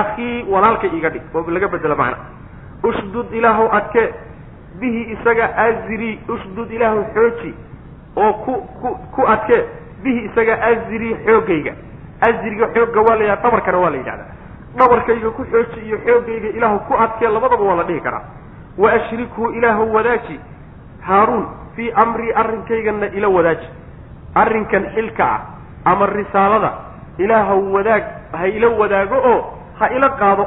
akhii walaalkay iiga dhig oo laga bedelo macna. Ushdud ilaahu adke bihi isaga azri ushdud ilaahu xooji oo ku ku ku adke bihi isaga azri xoogayga. Azriga xoogga waa la yidhaha dhabarkana waa la yidhahdaa. Dhabarkayga ku xooji iyo xoogayga ilaahu ku adkee labadaba waa la dhihi karaa. Wa ashrikhu ilaahu wadaaji haaruun fii amrii arrinkaygana ila wadaaji arrinkan xilka ah ama risaalada ilaahaw wadaag ha ila wadaago oo ha ila qaado.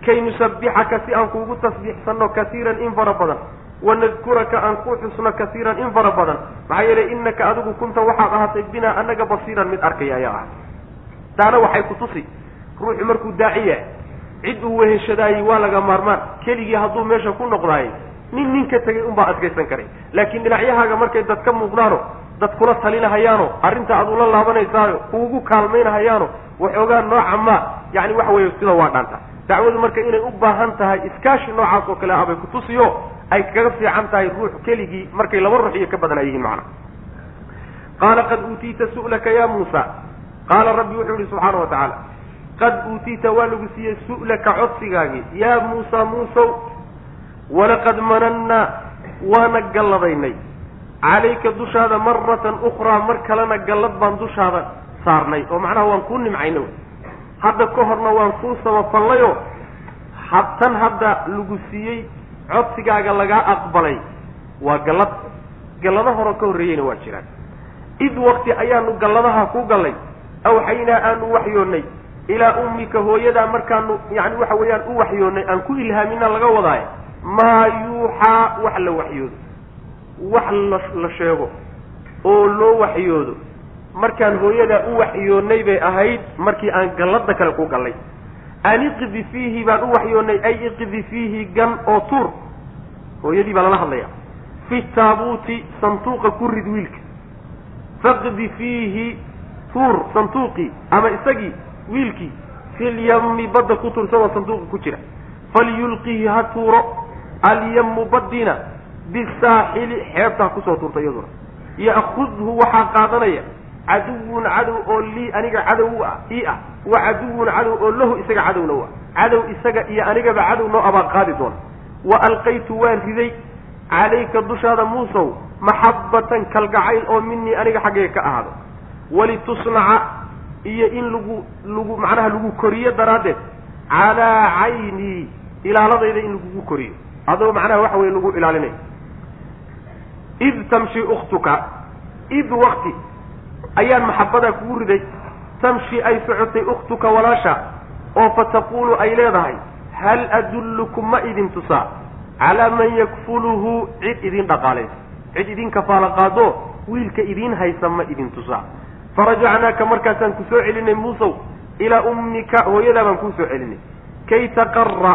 Kay nusabbixaka si aan kuugu tasbiixsanno kasiiran in fara badan wanadkuraka aan ku xusno kasiiran in fara badan. Maxaa yeelay innaka adigu kunta waxaad ahaatay binaa annaga basiiran mid arkaya ayaa ah taana waxay ku tusi ruuxu markuu daaci yahay cid uu weheshadaayey waa laga maarmaan. Keligii hadduu meesha ku noqdaayey nin nin ka tegay unbaa adkaysan karay. Laakiin dhinacyahaaga markay dad ka muuqdaano dad kula talinahayaano arrinta aad ula laabanaysaayo kuugu kaalmaynahayaano waxoogaa nooca maa yacni waxa weeye sida waa dhaanta. Dacwadu marka inay u baahan tahay iskaashi noocaas oo kale abay kutusiyo ay kaga fiican tahay ruux keligii markay laba ruux iyo ka badan ay yihiin macna. Qaala qad uutiita su'laka ya muusa. Qaala rabbi wuxuu yihi subxaana wa tacaala qad uutiita waa lagu siiyey su'laka codsigaagii. Yaa muusa muusow walaqad manannaa waana galladaynay. Calayka dushaada maratan ukhraa mar kalena gallad baan dushaada saarnay oo macnaha waan kuu nimcaynay. Hadda ka horna waan kuu samafallayoo tan hadda lagu siiyey codsigaaga lagaa aqbalay waa gallad. Gallado hore ka horreeyeyna waa jiraan. Id wakti ayaanu galladaha ku gallay awxaynaa aanu waxyoonnay ilaa ummika hooyadaa markaanu yani waxa weeyaan u waxyoonnay aan ku ilhaamina laga wadaayo maa yuuxaa wax la waxyoodo. Wax la sheego oo loo waxyoodo. Markaan hooyadaa u waxyoonnay bay ahayd markii aan gallada kale ku gallay. An iqdi fiihi baan u waxyoonnay ay iqdi fiihi gan oo tuur. Hooyadii baa lala hadlaya. Fi taabuuti santuuqa ku rid wiilka. Faqdi fiihi tuur santuuqii ama isagii wiilkii. Filyami badda ku tuur isagoo santuuqa ku jira. Falyulqihi ha tuuro alyamu badina bisaaxili xeebta ha ku soo tuurta iyaduna. Ya'khudhu waxaa qaadanaya caduwun cadow oo lii aniga cadow ah ii ah wa caduwun cadow oo lahu isaga cadowna u ah. Cadow isaga iyo anigaba cadow noo abaa qaadi doona. Wa alqaytu waan riday calayka dushaada muusow maxabbatan kalgacayl oo minii aniga xaggayga ka ahaado. Walitusnaca iyo in lagu lagu macnaha lagu koriyo daraaddeed calaa caynii ilaaladayda in lagugu koriyo adoo macnaha waxa weye lagu ilaalinayo id tamshi ukhtuka id wakti ayaan maxabbadaa kugu riday. Tamshi ay socotay ukhtuka walaasha oo fataquulu ay leedahay hal adullukum ma idin tusaa calaa man yakfuluhu cid idin dhaqaalaysa cid idin kafaalo qaado wiilka idiin haysa ma idin tusaa farajacnaaka markaasaan ku soo celinay muusow ilaa ummika hooyadaa baan kuu soo celinay. Kay taqara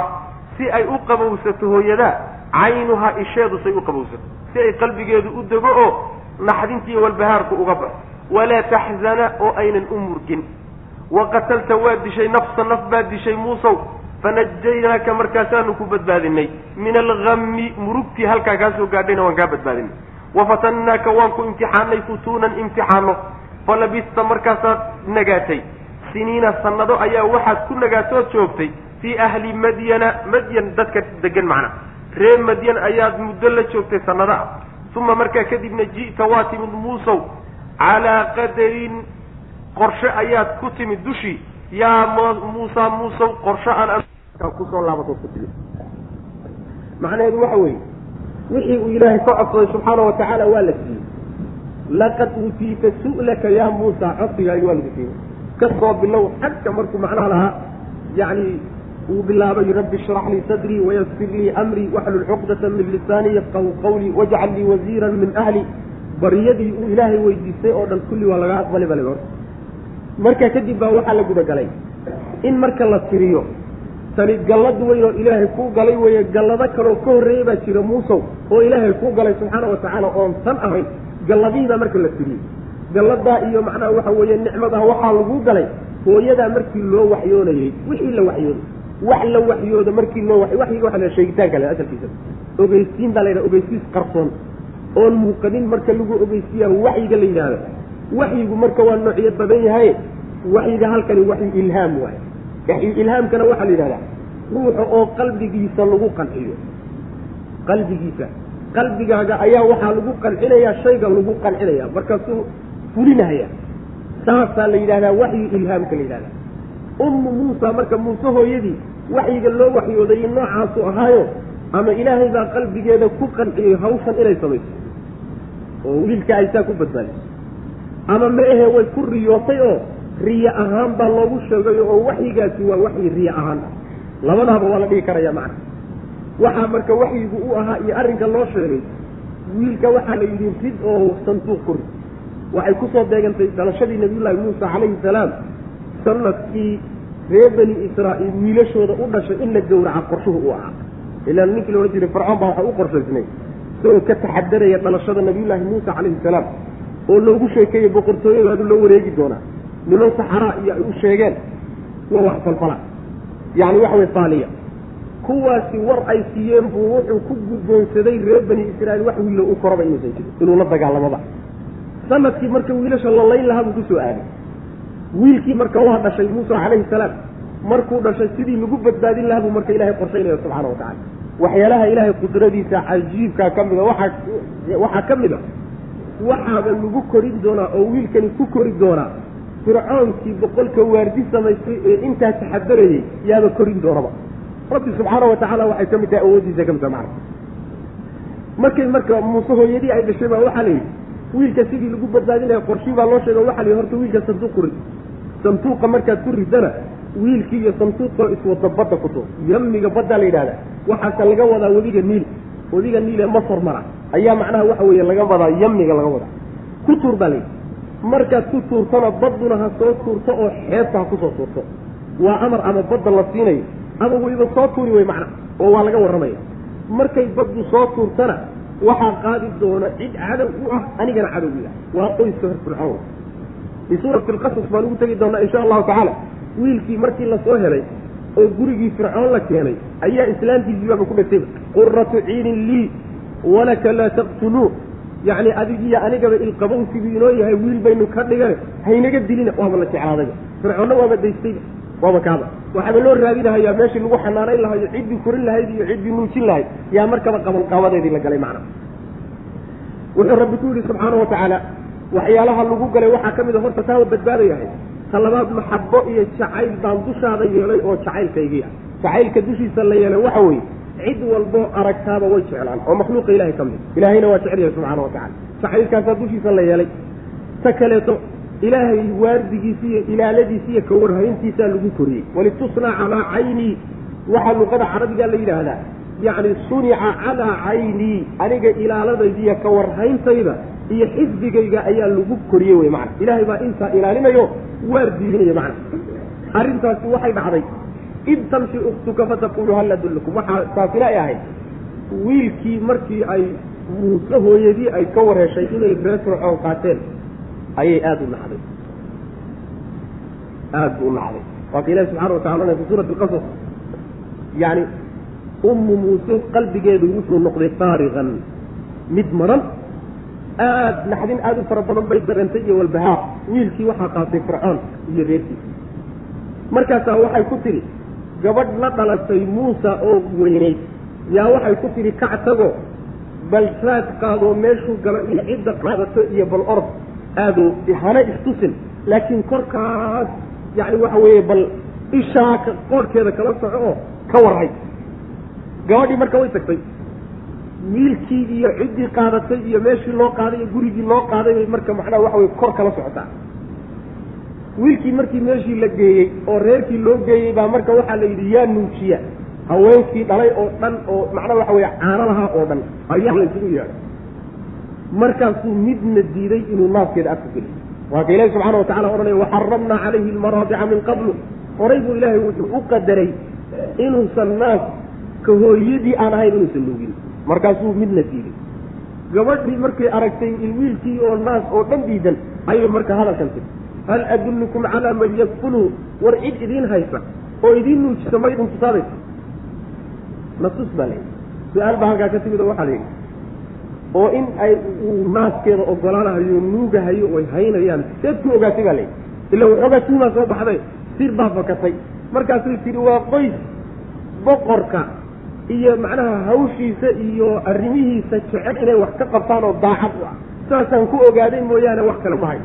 si ay u qabowsato hooyadaa caynuhaa isheedu say u qabowsato. Si ay qalbigeedu u dego oo naxdintiiyo walbahaarku uga baxo. Walaa taxzana oo aynan u murgin. Wa qatalta waa dishay nafsa naf baad dishay muusow. Fanajaynaaka markaasaanu ku badbaadinay min alhammi murugtii halkaa kaa soo gaadhayna waan kaa badbaadinay wafatannaaka waan ku imtixaanay futuunan imtixaano falabista markaasaad nagaatay. Siniina sanado ayaa waxaad ku nagaatood joogtay fii ahli madyana madyan dadka degan macna. Ree madyan ayaad muddo la joogtay sanado ah uma markaa kadibna ji'ta waa timid muusow. Calaa qadarin qorshe ayaad ku timid dushii yaa muusa muusow qorshe aan ku soo laabatoo ku timid macnaheedu waxa weeye wixii uu ilaahay ka codsaday subxaana wa tacaala waa la siiyey. Laqad uutiita su'laka yaa muusa codsigaagi waa lagu siiyey. Kasoo bilow xagka markuu macnaha lahaa yacni uu bilaabay rabbi ishrax lii sadrii wayasir lii amrii waxlul cuqdata min lisaanii yafqahu qawlii wajcal lii waziiran min ahli. Baryadii uu ilaahay weydiistay oo dhan kulli waa laga aqbali bale hor. Marka kadib baa waxaa la gudagalay in marka la tiriyo tani gallad weyn oo ilaahay kuu galay weeye gallado kaloo ka horreeyey baa jira muusow oo ilaahay kuu galay subxaana wa tacaala oon tan ahayn. Galladihiibaa marka la tiriyey galladaa iyo macnaha waxa weeye nicmadaha waxaa lagu galay hooyadaa markii loo waxyoonayey wixii la waxyooday wax la waxyoodo markii loo wa waxyiga waxa la sheegitaanka le asalkiisa. Ogeysiin baa la yidhaha ogeysiis qarsoon. Oon muuqanin marka lagu ogeysiiya waxyiga la yidhahdo. Waxyigu marka waa noocyo badan yahay waxyiga halkani waxyu ilhaam waaye waxyu ilhaamkana waxaa la yidhahdaa ruuxa oo qalbigiisa lagu qanciyo. Qalbigiisa. Qalbigaaga ayaa waxaa lagu qancinayaa shayga lagu qancinaya markaasuu fulinahaya saasaa la yidhahdaa waxyu ilhaamka la yidhahdaa ummu muusa marka muuse hooyadii waxyiga loo waxyooday noocaasu ahaayo ama ilaahay baa qalbigeeda ku qanciyey hawshan inay samayso oo wiilka aysaa ku badbaadiso ama ma ahe way ku riyootay oo riyo ahaan baa loogu sheegayo oo waxyigaasi waa waxyi riyo ahaan labadaaba waa la dhigi karaya macna. Waxaa marka waxyigu u ahaa iyo arrinka loo sheegay wiilka waxaa la yidhi rid oo sanduuq ku rid. Waxay ku soo beegantay dhalashadii nabiyullaahi muusa calayhi salaam sannadkii reer bani israa'iil wiilashooda u dhashay in la gowraca qorshuhu u ahaa. Ilaan ninkii la odhan jiray fircoon baa waxaa u qorshaysnay. Isagoo ka taxadaraya dhalashada nabiyullaahi muusa calayhi salaam oo loogu sheekeeyey boqortooyadaadu loo wareegi doonaa. Niman saxaraa iyo ay u sheegeen waa wax falfala. Yacni waxa weye faaliya. Kuwaasi war ay siiyeen buu wuxuu ku guddoonsaday reer bani israa'iil wax wiilo u koraba inuusan jirin inuu la dagaalamaba. Sanadkii marka wiilasha la layn lahaa buu ku soo aaday wiilkii marka waa dhashay muusa calayhi salaam markuu dhashay sidii lagu badbaadin lahaa buu marka ilahay qorshaynaya subxaana wa tacala waxyaalaha ilaahay qudradiisa cajiibkaa ka mida waaa waxaa ka mid a waxaaba lagu korin doonaa oo wiilkani ku kori doonaa. Fircoonkii boqolka waardi samaystay ee intaa taxadarayay yaaba korin doonaba. Rabbi subxaana wa tacaala waxay ka mid tahay awooddiisa ka mid taha macna markay marka muuse hooyadii ay dhashay baa waxaa la yidhi wiilka sidii lagu badbaadinaya qorshii baa loo sheega waxa la yidhi horta wiilka sanduuq ku rid sanduuqa markaad ku ridana wiilkii iyo sanduuqoo iswada badda ku tuur yamiga baddaa la yidhahdaa waxaase laga wadaa webiga niil. Niil ee masar mara. Ayaa macnaha waxa weeye laga wadaa yamiga laga wadaa. Ku tuur baa layidhi markaad ku tuurtona badduna ha soo tuurto oo xeebta ha ku soo tuurto. Waa amar ama badda la siinayo. Ama weliba soo tuuri wey macna oo waa laga warramaya markay baddu soo tuurtana waxaa qaadi doona cid cadow u ah anigana cadowgiga waa qoyska hor fircoon fi suurati alqasas baan ugu tegi doonaa insha allahu tacaala. Wiilkii markii la soo helay oo gurigii fircoon la keenay ayaa islaamtiisii baaba ku dhasayba quratu ciinin lii walaka laa taqtuluu yacni adigiyo anigaba ilqabowsiguu inoo yahay wiil baynu ka dhigane haynaga dilina waaba la jeclaadayba fircoonna waaba daystayba waaba kaaba. Waxaaba loo raadinahayaa meeshii lagu xanaanayn lahayo ciddii korin lahayd iyo ciddii nuujin lahayd yaa markaba qabanqaabadeedii la galay macna. Wuxuu rabbi ku yidhi subxaana wa tacaala waxyaalaha lagu galay waxaa ka mid a horta taa badbaadayahay ta labaad maxabo iyo jacayl baan dushaada yeelay oo jacaylkaygii ah. Jacaylka dushiisa la yeelay waxa weeye cid walboo aragtaaba way jeclaan oo makhluuqa ilahay ka mid ilaahayna waa jecel yahay subxaana wa tacala jacaylkaasaa dushiisa la yeelay. Ta kaleeto ilaahay waardigiisa iyo ilaaladiisa iyo kawarhayntiisaa lagu koriyey. Walitusnaa calaa caynii waxaa luqada carabiga la yidhaahdaa yacni sunica calaa caynii aniga ilaaladayda iyo kawarhayntayda iyo xisbigayga ayaa lagu koriyey wey macana ilaahay baa intaa ilaalinayo waardiinaya macna. Arrintaasi waxay dhacday id tamshi uktuka fataqulu hal adullukum. Waxaa taasina ay ahayd wiilkii markii ay muuse hooyadii ay ka warheshay inay reer fircoon qaateen ayay aada u nacday. Aada u nacday. Waa ka ilahi subxana watacala ohanay fi suurati alqasas yacni ummu muuse qalbigeedu wuxuu noqday faarigan mid maran aad naxdin aada u fara badan bay dareentay iyo walbahaar. Wiilkii waxaa qaatay fircoon iyo reerkiisa markaasaa waxay ku tidhi gabadh la dhalatay muusa oo weynayd yaa waxay ku tidhi kac tago bal raad qaadoo meeshuu galo iyo cidda qaadato iyo bal orod. Aado hana istusin laakiin korkaas yacni waxa weeye bal ishaa qoorhkeeda kala soco oo ka warhay gabadhii marka way tagtay. Wiilkii iyo ciddii qaadatay iyo meeshii loo qaaday iyo gurigii loo qaaday bay marka macnaha waxa weye kor kala socotaa. Wiilkii markii meeshii la geeyey oo reerkii loo geeyey baa marka waxaa la yidhi yaa nuujiya haweenkii dhalay oo dhan oo macnaha waxa weye caano lahaa oo dhan ayaa la isugu yeedhay. Markaasuu midna diiday inuu naaskeeda afka geliyo waa ka ilahi subxana watacala odhanaya waxaramna calayhi almaraadica min qablu. Horay buu ilaahay wuxuu u qadaray inuusan naas ka hooyadii aan ahayn inuusan nuugin markaasuu midna diiday. Gabadhii markay aragtay wiilkii oo naas oo dhan diidan ayay marka hadalkan tiri hal adullukum calaa man yakfulu war cid idiin haysa oo idiin nuujisa ma idin tusaadaysa nasus baa layidhi su'aal baa halkaa ka timid oo waxaa la yidhi. Oo in ay uu naaskeeda ogolaanahayo nuugahayo oy haynayaan seed ku ogaatay baa layidhi ila waxoogaa tuumaa soo baxday sir baa fakatay. Markaasay tidhi waa qoys boqorka iyo macnaha hawshiisa iyo arrimihiisa jecel inay wax ka qabtaan oo daacad u ah. Saasaan ku ogaaday mooyaane wax kale ma hayo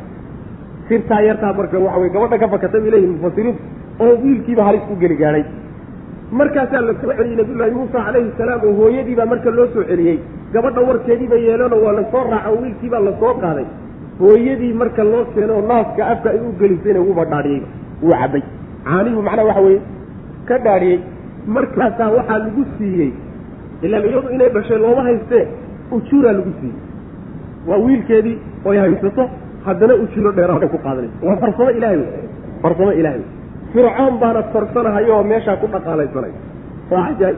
sirtaa yartaa marka waxa weye gabadha ka fakatay bay leeyihiin mufasiriintu oo wiilkiiba halis u geli gaadhay markaasaa la soo celiyey nabiyullaahi muusa calayhi salaam oo hooyadiibaa marka loo soo celiyey. Gabadha warkeediiba yeeleenoo waa la soo raaca oo wiilkiibaa la soo qaaday. Hooyadii marka loo keeno oo naaska afka ay u gelisayna wuuba dhaadhiyey wuu cabbay. Caanihu macnaha waxa weeye ka dhaadhiyey markaasaa waxaa lagu siiyey ilaan iyadu inay dhashay looma haystee ujuuraa lagu siiyey. Waa wiilkeedii oy haysato haddana ujuuro dheeraad ay ku qaadanayso waa farsamo ilahay wey farsamo ilahay wey. Fircoon baana korsanahayo oo meeshaa ku dhaqaalaysanay waa cajaaib.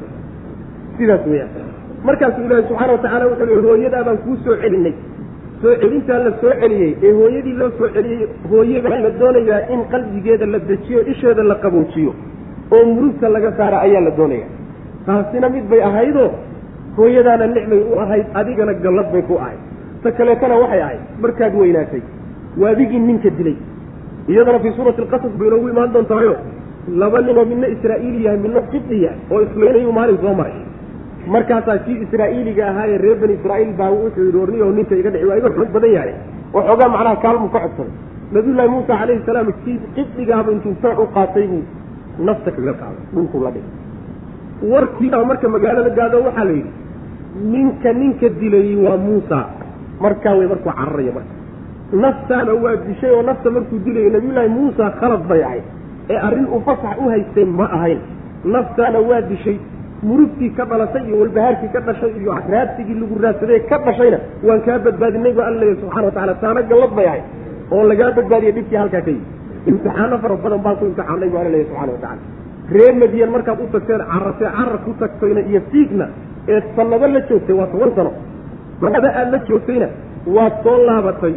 Sidaas weeyaan. Markaasuu ilaahi subxaana watacaala wuxuu leey hooyadaa baan kuu soo celinay soo celintaa la soo celiyey ee hooyadii loo soo celiyey hooyada la doonayaa in qalbigeeda la dejiyo isheeda la qaboojiyo oo murugta laga saara ayaa la doonaya. Taasina mid bay ahaydoo hooyadaana nicmay u ahayd adigana gallad bay ku ahayd. Ta kaleetana waxay ahayd markaad weynaatay waadigii ninka dilay. Iyadana fii suurati alqasas bay inoogu imaan doontaayo laba ninoo midna israa'iili yahay midna qibdi yahay oo islaynayu maalin soo maray. Markaasaa kii israa'iiliga ahaa ee reer bani israa'iil baa wuxuu yidhi orniyo ninka iga dhici waa iga xoog badan yahay. Waxoogaa macnaha kaalmu ka codsaday. Nabiyullaahi muusa calayhi salaam kii qibdigaaba intuu faac u qaatay buu nafta kaga qaaday dhulkuu la dhigay warkiibaa marka magaalada gaado waxaa la yidhi ninka ninka dilayey waa muusa. Markaa way markuu cararaya marka. Naftaana waa dishay oo nafta markuu dilayo nabiyullaahi muusa khalad bay ahayd. Ee arrin uu fasax u haystay ma ahayn. Naftaana waa dishay murugtii ka dhalatay iyo walbahaarkii ka dhashay iyo raadsigii lagu raadsaday ka dhashayna waan kaa badbaadinay ba alla subxana watacala taana gallad bay ahayd. Oo lagaa badbaadiyay dhibkii halkaa ka yimi imtixaano fara badan baan ku imtixaanay bu alla leeyahy subxana watacala reer madiyan markaad u tagteen carartee carar ku tagtayna iyo fiigna ee sanado la joogtay waa toban sano. Sanado aad la joogtayna waad soo laabatay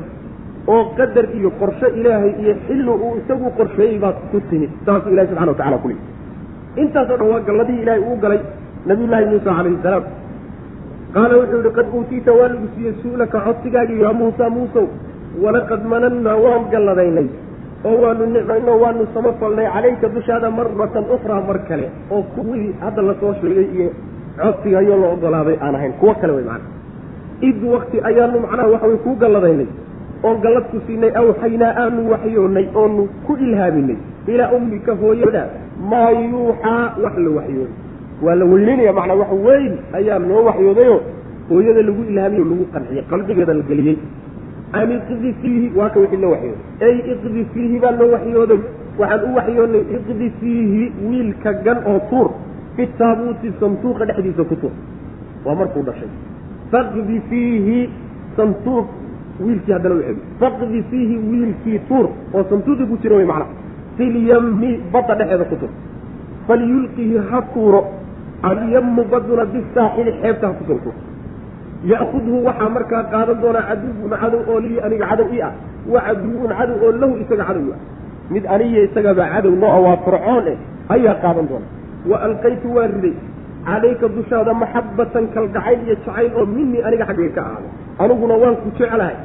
oo qadar iyo qorshe ilaahay iyo xilli uu isagu qorsheeyey baad ku timid. Saasuu ilahi subxana watacala ku leeyay intaasoo dhan waa galladihii ilaahay uu galay nabiyullaahi muusa calayhi salaam. Qaala wuxuu yihi qad uutiita waa lagu siiyey su'laka codsigaagii yaa muusa muusow walaqad manannaa waan galladaynay oo waanu nicmayno waanu samafalnay calayka dushaada maratan ukhraa mar kale oo kuwii hadda la soo sheegay iyo codsigayoo la ogolaaday aan ahayn. Kuwo kale wey macana id wakti ayaanu macnaha waxaway kuu galladaynay oon gallad ku siinay awxaynaa aanu waxyoonnay oonu ku ilhaaminay. Ilaa ummika hooyada maa yuuxaa wax la waxyooday. Waa la weyneynaya macnaa wax weyn ayaa loo waxyoodayoo hooyada lagu ilhaamiyo lagu qanciyey qalbigeeda la geliyey an iqdi fiihi waa ka wixii loo waxyooday. Ey iqdi fiihi baa loo waxyooday. Waxaan u waxyoonnay iqdi fiihi wiilka gan oo tuur. Fi taabuuti santuuqa dhexdiisa ku tuur. Waa markuu dhashay. Faqdi fiihi santuuq wiilkii haddana celi faqdi fiihi wiilkii tuur oo santuuqii ku jira way macnaa filyammi badda dhexeeda ku tuur. Falyulqihi ha tuuro. Alyammu baduna bisaaxili xeebta ha ku soo tuur ya'khudhu waxaa markaa qaadan doonaa caduwun cadow oo lii aniga cadow i ah wa caduwun cadow oo lahu isaga cadow ah. Mid aniya isagabaa cadow no oo waa fircoon eh ayaa qaadan doona wa alqaytu waa riday. Calayka dushaada maxabbatan kalgacayl iyo jacayl oo minii aniga xaggay ka ahaada aniguna waan ku jeclahay.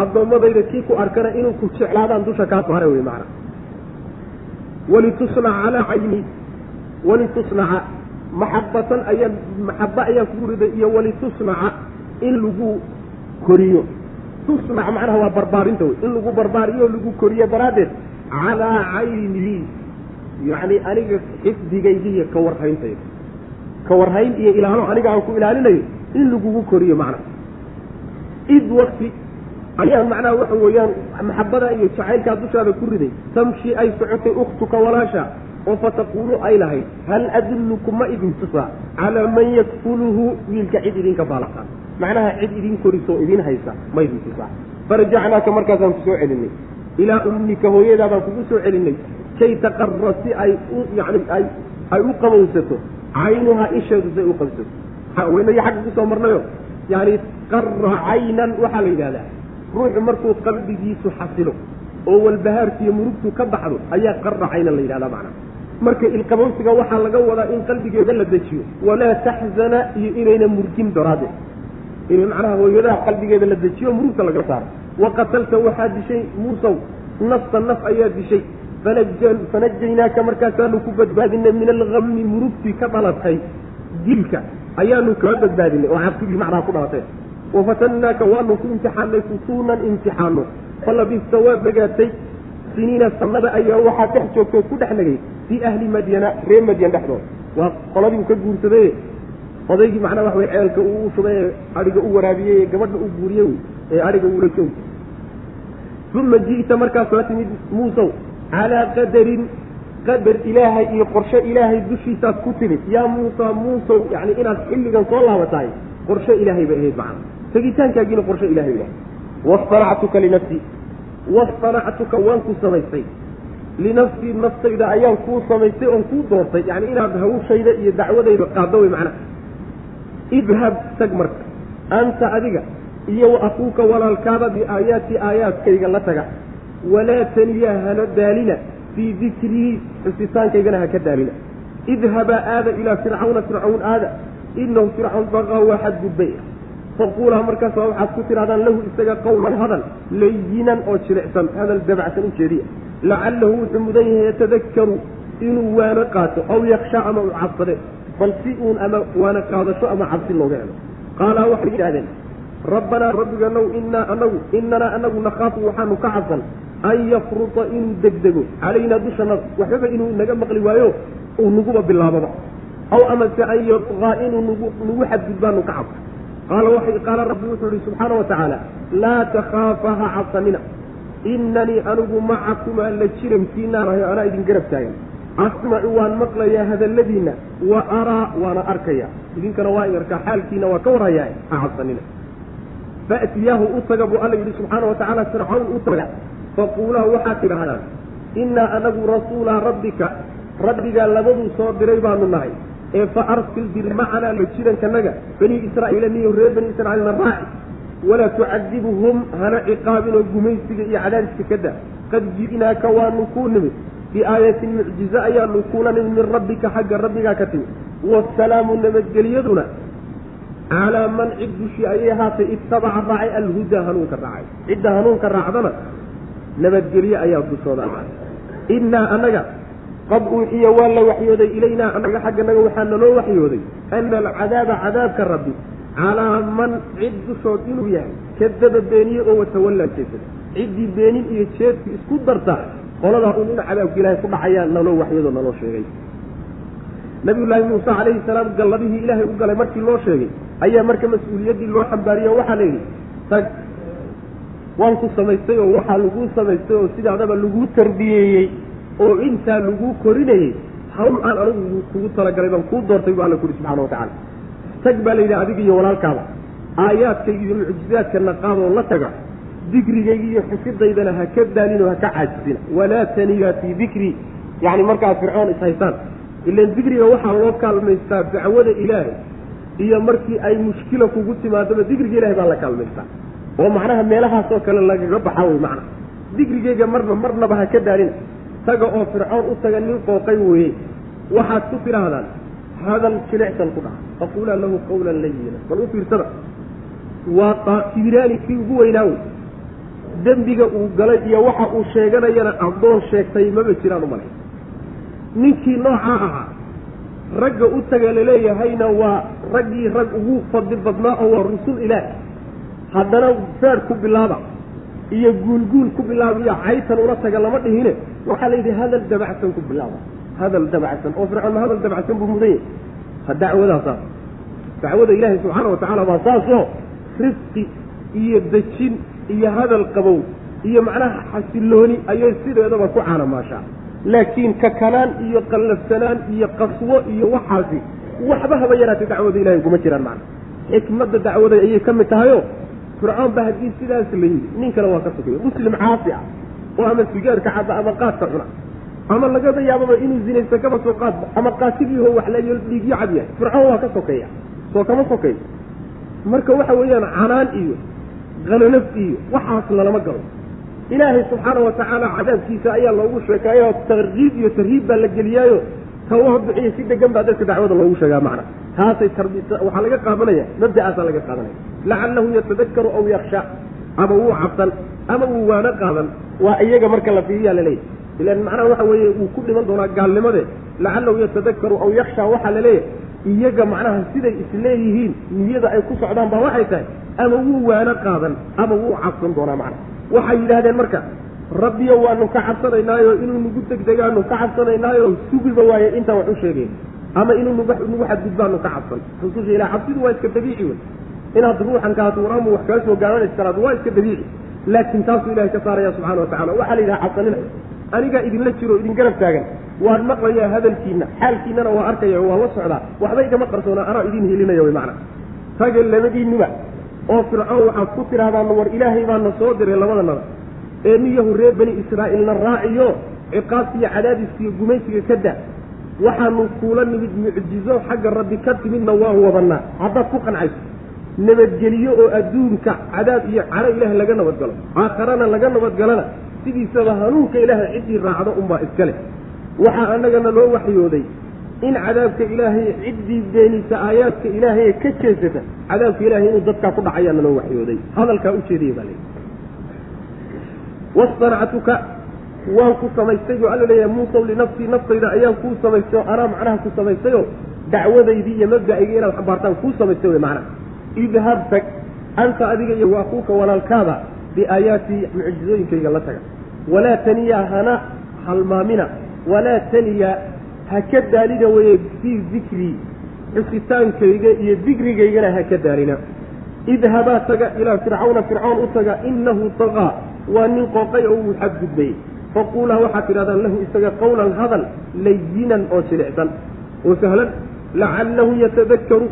Addoommadayda kii ku arkana inuu ku jeclaadaan dusha kaa saaray wey macana walitusnaca calaa cayni. Walitusnaca maxabbatan ayaan maxabba ayaan kugu riday iyo walitusnaca in lagu koriyo tusnac macnaha waa barbaarinta wey in lagu barbaariyo lagu koriyo daraaddeed calaa caynihi yacni aniga xifdigayga iyo ka warhayntayda ka warhayn iyo ilaalo aniga aan ku ilaalinayo in lagugu koriyo macnaha id wakti ayaan macnaha waxa weeyaan maxabada iyo jacaylkaa dushaada ku riday tamshi ay socotay ukhtuka walaasha oo fataquulu ay lahayd hal adulluku ma idin tusaa calaa man yakfuluhu? Wiilka cid idinka baalaqaa macnaha cid idin koriso idin haysa ma idin tusaa. Farajacnaaka markaasaan ku soo celinay. Ilaa ummika hooyadaabaan kugu soo celinay. Kay taqara si ay u yani ay ay u qabowsato caynuhaa isheedu say u qabsato weynaya xagga ku soo marnayo? Yani qara caynan waxaa la yidhahdaa ruuxu markuu qalbigiisu xasilo oo walbahaarkiiyo murugtu ka baxdo ayaa qara caynan la yidhahdaa macnaa marka ilqabowsiga waxaa laga wadaa in qalbigeeda la dejiyo. Walaa taxzana iyo inayna murgin daraaddeed in macnaha hooyadaha qalbigeeda la dejiyo murugta laga saaro. Wa qatalta waxaa dishay muusow nafsa naf ayaa dishay. Fanajaynaaka markaasaanu ku badbaadinay min alhammi murugtii ka dhalatay. Dilka ayaanu kaa badbaadinay. Oo cabsigii macnaha ku dhalatay. Wafatannaaka waanu ku imtixaanay futuunan imtixaano. Falabista waad nagaatay siniina sanada ayaa waxaa dhex joogtoo ku dhex nagay fii ahli madyana reer madyan dhexdooda waa qoladii u ka guursaday. Odaygii macnaa waxa wey ceelka uu u shubay adhiga u waraabiyey ee gabadha u guuriyey wey ee adhiga uula joogtay uma ji'ta markaas timid muusow calaa qadarin qadar ilaahay iyo qorshe ilaahay dushiisaad ku timid yaa muusa muusow yani inaad xilligan soo laabatahay qorshe ilaahay bay ahayd macana tegitaankaagiina qorshe ilahay bay ahayd. Wastanactuka linafsi wastanactuka waan ku samaystay. Linafsii naftayda ayaan kuu samaystay oon kuu doortay. Yacni inaad hawshayda iyo dacwadayda qaaddo wey macnaha idhab tag marka. Anta adiga iyo wa akuuka walaalkaada biaayaati aayaadkayga la taga. Walaa taniya hana daalina. Fii dikrii xusitaankaygana ha ka daalina. Idhabaa aada ilaa fircawna fircawn aada. Inahu fircawn baqaa waa xadgudbay faquulaa markaasa waxaad ku tidhahdaan lahu isaga qawlan hadal layinan oo jilicsan. Hadal dabacsan ujeediya lacalahu wuxuu mudan yahay yatadakaru inuu waano qaato aw yakshaa ama uu cabsade. Bal si uun ama waana qaadasho ama cabsi looga helo. Qaalaa waxay yidhahdeen rabbanaa rabbiganow inaa anagu inanaa anagu nakhaafu waxaanu ka cabsan an yafruta inuu degdego calaynaa dushana waxbaba inuu naga maqli waayo uu naguba bilaababa. Aw amase an yatqaa inuu nagu nagu xadgudbaanu ka cabsan qaala rabbi wuxuu yihi subxaana wa tacaala laa takhaafa ha inanii anigu macakumaa la jirankiinaanahay anaa idin garab taagan asmacu waan maqlayaa hadalladiinna wa araa waana arkaya idinkana waa arkaa xaalkiina waa ka warhayaa ha cabsanina faatiyaahu u taga buu alla yidhi subxaana wa tacaala fircawn u taga faquulaa waxaad tidhahdaan innaa anagu rasuulaa rabbika rabbigaa labaduu soo diray baanu nahay ee fa arsil dir macanaa la jirankanaga bani israa'iila reer bani israa'iilna raaci. Walaa tucadibuhum hana ciqaabinoo gumaysiga iyo cadaadiska ka da qad ji'naaka waanu kuu nimid biaayatin mucjize ayaanu kula nimid min rabbika xagga rabbigaa ka timid waasalaamu nabadgelyaduna calaa man cid dushii ayay ahaatay ittabaca raacay alhudaa hanuunka raacay. Cidda hanuunka raacdana nabadgelye ayaa dushooda innaa annaga qad uuxiya waa la waxyooday ilaynaa annaga xagganaga waxaa naloo waxyooday ana alcadaaba cadaabka rabbi calaa man cid dushood inuu yahay kadaba beeniye oo watawallaa jeesada. Ciddii beenin iyo jeedki isku darta qoladaa un in cadaabka ilaahay ku dhacayaa naloo waxyadoo naloo sheegay. Nabiyullaahi muuse calayhi salaam galladihii ilaahay u galay markii loo sheegay ayaa marka mas'uuliyaddii loo xambaariyo waxaa la yidhi tag waan ku samaystay oo waxaa laguu samaystay oo sidaadaba laguu tarbiyeeyey oo intaa laguu korinayey hawl aan anigu kugu talagalay baan kuu doortay bu alla ku yihi subxana watacala tag baa la yidhi adiga iyo walaalkaada aayaadkayga iyo mucjizaadkana qaadoo la taga dikrigayga iyo xufidaydana ha ka daalin oo ha ka caajisina. Walaa taniya fii dikri. Yacni markaad fircoon ishaysaan ilan dikriga waxaa loo kaalmaystaa dacwada ilaahay iyo markii ay mushkila kugu timaadaba dikriga ilahay baa la kaalmaystaa. Oo macnaha meelahaasoo kale lagaga baxa wey macna. Dikrigeyga marna marnaba ha ka daalina taga oo fircoon u taga nin qooqay weeye. Waxaad ku tidhaahdaan hadal jilicsan ku dhaha faquulaa lahu qawlan layina bal u fiirsada waa kibiraani kii ugu weynaa wey dembiga uu galay iyo waxa uu sheeganayana addoon sheegtay maba jiraan umalay ninkii noocaa ahaa ragga u taga laleeyahayna waa raggii rag ugu fadli badnaa oo waa rusul ilaah haddana feed ku bilaaba iyo guulguul ku bilaaba iyo caytan ula taga lama dhihine waxaa la yidhi hadal dabacsan ku bilaaba. Hadal dabacsan. Oo fircoon ma hadal dabacsan buu mudan yahay? Ha dacwadaa saas dacwada ilaahay subxaana wa tacaala baa saasoo rifqi iyo dejin iyo hadal qabow iyo macnaha xasilooni ayay sideedaba ku caanamaashaa laakiin kakanaan iyo qallafsanaan iyo qaswo iyo waxaasi waxba haba yaraatay dacwada ilahay uguma jiraan macna xikmadda dacwada ayay ka mid tahayo fircoon ba haddii sidaas la yidhi nin kale waa ka sokaya muslim caasi ah oo ama sigaarka cadda ama qaadka cuna ama lagaba yaababa inuu zinaysto kaba soo qaadba ama qaatiliiho wax layo dhiigyo cad yahay. Fircoon waa ka sokeeya soo kama sokeeyo marka waxa weeyaan canaan iyo qalanaf iyo waxaas lalama galo. Ilaahay subxaana wa tacaala cadaabkiisa ayaa loogu sheekeeyo tarkiib iyo tarhiib baa la geliyaayo. Tawaduciyo si degan baa dadka dacwada loogu sheegaa macna taasay waxaa laga qaadanaya mabda'aasaa laga qaadanaya. Lacalahu yatadakaru aw yaksha ama wuu cabsan ama wuu waano qaadan waa iyaga marka la fiiriyaa laleeyahy ilan macnaha waxa weeye wuu ku dhiman doonaa gaalnimade. Lacalahu yatadakaru aw yaksha waxaa la leeyahay iyaga macnaha siday isleeyihiin niyada ay ku socdaan baa waxay tahay ama wuu waano qaadan ama wuu cabsan doonaa macna waxay yidhahdeen marka rabbiyo waanu ka cabsanaynaayo inuu nagu degdegaanu ka cabsanaynaayo sugiba waaye intaan wax u sheegayn ama inuu nagu xadgudbaanu ka cabsan rususha ilah cabsidu waa iska dabiici wey. Inaad ruuxan kaatuuraamu wax kaga soo gaaranaysa karaad waa iska dabiici. Laakiin taasuu ilahay ka saaraya subxana watacala waxaa la yidhaha cabsanina anigaa idinla jiro idin garab taagan. Waan maqlayaa hadalkiina xaalkiinana waa arkaya waa la socdaa. Waxba igama qarsoona anaa idin helinaya wy macna. Ragga labadiinniba oo fircoon waxaad ku tidhahdaan war ilaahay baana soo diray labadanada ee niyahu reer bani israa'iilna raaciyo ciqaabtiiyo cadaadiskiiyo gumaysiga ka daa waxaanu kuula nimid mucjizo xagga rabbi ka timidna waan wadanaa haddaad ku qancayso nabadgeliyo oo adduunka cadaab iyo caro ilaah laga nabadgalo. Aakharana laga nabadgalana sidiisaba hanuunka ilaahay ciddii raacdo unbaa iska leh. Waxaa annagana loo waxyooday in cadaabka ilaahay ciddii beenisa aayaadka ilaahay ka jeesata cadaabka ilaahay inuu dadkaa ku dhacayaana loo waxyooday. Hadalkaa ujeedaya baa leeyahy wastanactuka waan ku samaystay buu alla leeyahay muusaw linafsii naftayda ayaan kuu samaystay oo anaa macnaha ku samaystayo dacwadaydii iyo mabda'aygii inaad xambaartaan kuu samaystay wey macnaha. Idhab tag anta adiga iyo waakuuka walaalkaada biaayaatii mucjizooyinkayga la taga. Walaa taniya hana halmaamina walaa taniya ha ka daalina weye fii dikrii xusitaankayga iyo dikrigaygana ha ka daalina. Idhabaa taga ilaa fircawna fircoon u taga inahu taqaa waa nin qooqay oo uu xadgudbayey faquulaa waxaad tidhahdaan lahu isaga qawlan hadal layinan oo jilicsan. Oo sahlan lacalahu yatadakaru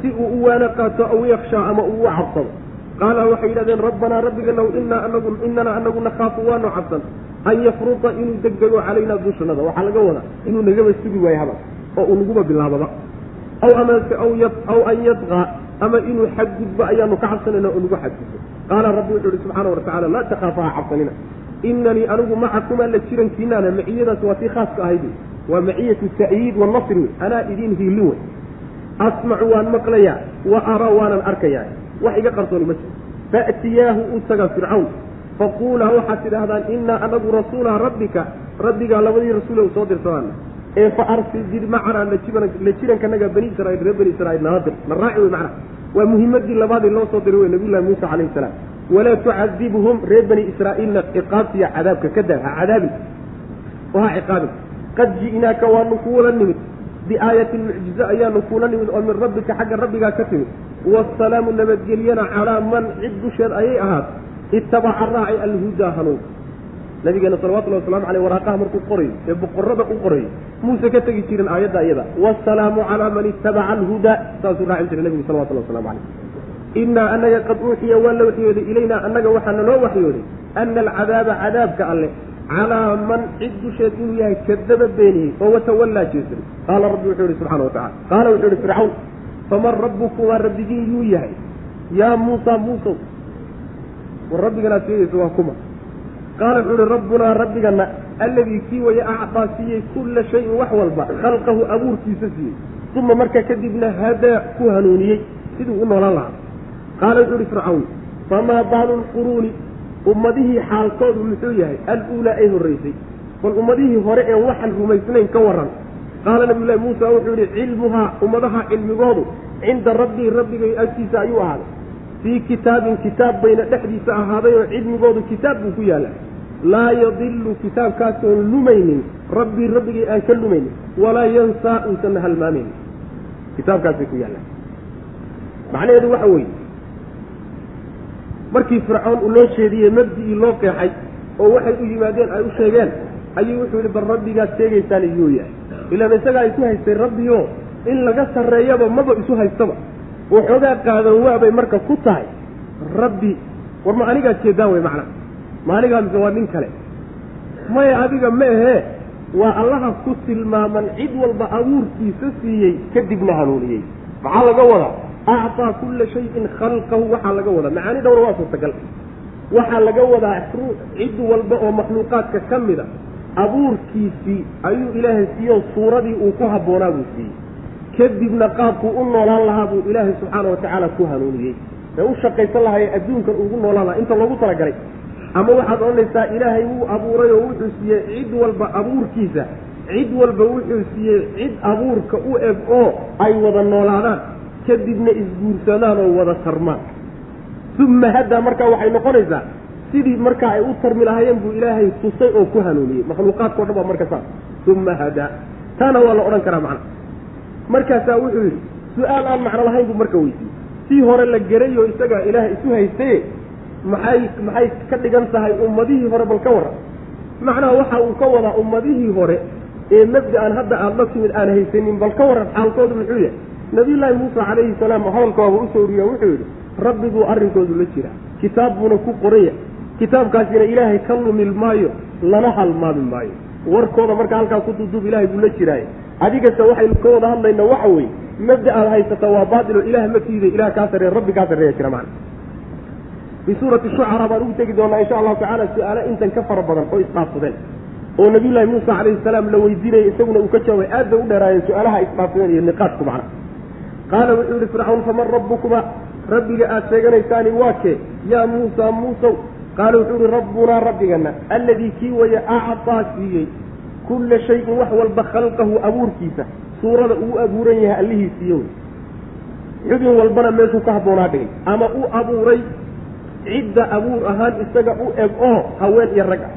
si uu u waana qaato aw yakshaa ama uu u cabsado. Qaala waxay yidhahdeen rabbanaa rabbiganow inaa anagu inanaa anagu nakhaafu waanu cabsan. An yafruta inuu degdego calaynaa dushanada waxaa laga wadaa inuu nagaba sugi waayo hadal oo uu naguba bilaababa. Aw amase aw an yadqaa ama inuu xadgudbo ayaanu ka cabsanayna oo nagu xadgudbo qaala rabbi wuxuu ihi subxaana watacala laa takhaafa ha cabsanina inanii anigu macakumaa la jirankiinaana maciyadaas waa tii khaaska ahayd waa maciyatu ta'yiid wanasri wey anaa idiin hiilin wey asmacu waan maqlayaa wa araa waanan arkayaa wax iga qarsooni ma jiro faatiyaahu u taga fircawn faquulaa waxaad tidhaahdaan inaa anagu rasuula rabbika rabbigaa labadii rasuule u soo dirsadaan ee fa arsil dir macanaa la jirankanaga bani israiil reer bani israiil nala dir na raaci wey macnaha waa muhimadii labaadii loo soo diray wey nabiyullahi muusa calayhi salaam. Walaa tucadibhum reer bani israa'iilna ciqaabtiya cadaabka ka daa ha cadaabin. Oo ciqaabin. Qad ji'naaka waanu kuula nimid. Biaayatin mucjizo ayaanu kuula nimid oo min rabbika xagga rabbigaa ka timid. Waasalaamu nabadgelyana calaa man cid dusheed ayay ahaat ittabaca raacay alhudaa hanuun nabigeena salawatullahi waslamu aleyh waraaqaha markuu qorayo ee boqorada u qorayo muuse ka tegi jirin aayadda iyada waasalaamu calaa man ittabaca alhudaa saasuu raacin jiray nabigu salawatullahi waslamu caleyh inaa anaga qad uuxiya waa la waxyooday ilaynaa annaga waxaana loo waxyooday ana alcadaaba cadaabka alleh calaa man cid dusheed inuu yahay kadaba beeniyey oo watawallaa jeesaday qaala rabbi wuxuu yihi subxana wa tacala qaala wuxuu yihi fircawn faman rabbukumaa rabbigiin yuu yahay? Yaa muusa muusow. War rabbiganaad sheegaysa waa kuma qaala wuxuu ihi rabbunaa rabbigana alladii kii waya acdaa siiyey kulla shayin wax walba khalqahu abuurkiisa siiyey uma marka kadibna hadaa ku hanuuniyey siduu u noolaan lahaa qaala wuxuu ihi fircawn famaa baalu lquruuni ummadihii xaalkoodu muxuu yahay al-uulaa ay horraysay bal ummadihii hore een waxaan rumaysnayn ka warran qaala nabiyullahi muusa wuxuu yihi cilmuhaa ummadaha cilmigoodu cinda rabbii rabbigay agtiisa ayuu ahaaday fii kitaabin kitaab bayna dhexdiisa ahaaday oo cilmigoodu kitaab buu ku yaalla laa yadilu kitaabkaasoon lumaynin rabbii rabbigay aan ka lumaynin walaa yansaa uusan halmaamaynin kitaabkaasay ku yaallaan macnaheedu waxa weeye markii fircoon uu loo jeediyey mabdi-ii loo qeexay oo waxay u yimaadeen ay u sheegeen ayuu wuxuu yidhi bal rabbigaad sheegaysaan iyuu yahay. Ilaan isagaa isu haystay rabbiyo in laga sarreeyaba maba isu haystaba. Waxoogaa qaadan waabay marka ku tahay. Rabbi war ma anigaad jeedaan wey macnaa ma anigaa mise waa nin kale. Maya adiga ma ahee waa allaha ku tilmaaman cid walba abuurkiisa siiyey kadibna hanuuniyey. Maxaa laga wadaa? Actaa kulla shayin khalqahu waxaa laga wadaa. Macaani dhowra waa suurtagal waxaa laga wadaa cid walba oo makhluuqaadka ka mida. Abuurkiisii ayuu ilaahay siiyo suuradii uu ku habboonaa buu siiyey. Kadibna qaabkuu u noolaan lahaa buu ilaahay subxaana watacaala ku hanuuniyey. Ee u shaqaysan lahaa ee adduunkan ugu noolaan lahaa. Inta loogu talagalay ama waxaad odhanaysaa ilaahay wuu abuuray oo wuxuu siiyey cid walba abuurkiisa. Cid walba wuxuu siiyey cid abuurka u eg oo ay wada noolaadaan. Kadibna isguursadaan oo wada tarmaan. Uma haddaa markaa waxay noqonaysaa sidii markaa ay u tarmi lahaayeen buu ilaahay tusay oo ku hanuuniyey. Makhluuqaadkao dhan baa marka saas uma hadaa taana waa la odhan karaa macna. Markaasaa wuxuu yidhi su'aal aan macno lahayn buu marka weydiiyey. Sii hore la gerayo isagaa ilaahay isu haystaye maxay maxay ka dhigan tahay ummadihii hore bal ka warran macnaha waxa uu ka wadaa ummadihii hore ee mabda-an hadda aada la timid aan haysanin bal ka warran xaalkoodu muxuu yahay? Nabiyullaahi muusa calayhi salaam waaba u soo oriya wuxuu yidhi rabbiguu arrinkoodu la jiraa. Kitaab buuna ku qoraya. Kitaabkaasina ilaahay ka lumil maayo lana halmaami maayo. Warkooda marka halkaa ku duuduub ilahay buu la jiraaye. Adigase waxaynu ka wada hadlayna waxa weeye mabda aad haysata waa baatilo ilaah ma tiiday ilaah kaa sarreeya rabbi kaa sarreeya jira macana fi suurati shucara baan ugu tegi doonaa insha allahu tacala su'aalo intan ka fara badan oo isdhaafsadeen oo nabiyullahi muusa calayhi salaam la weydiinayay isaguna uu ka jawaabay aad bay u dheeraayeen su'aalaha isdhaafsadeen iyo niqaadku macna qaala wuxuu yihi fircawn faman rabbukuma rabbiga aad sheeganaysaani waa kee yaa muusa muusow qaala wuxuu yihi rabbunaa rabbigana alladii kii waya actaa siiyey kulla shayin wax walba khalqahu abuurkiisa suurada uu abuuran yahay allihii siiye wey xubin walbana meeshuu ka habboonaa dhigay ama u abuuray cidda abuur ahaan isaga u eg oo haween iyo rag ah.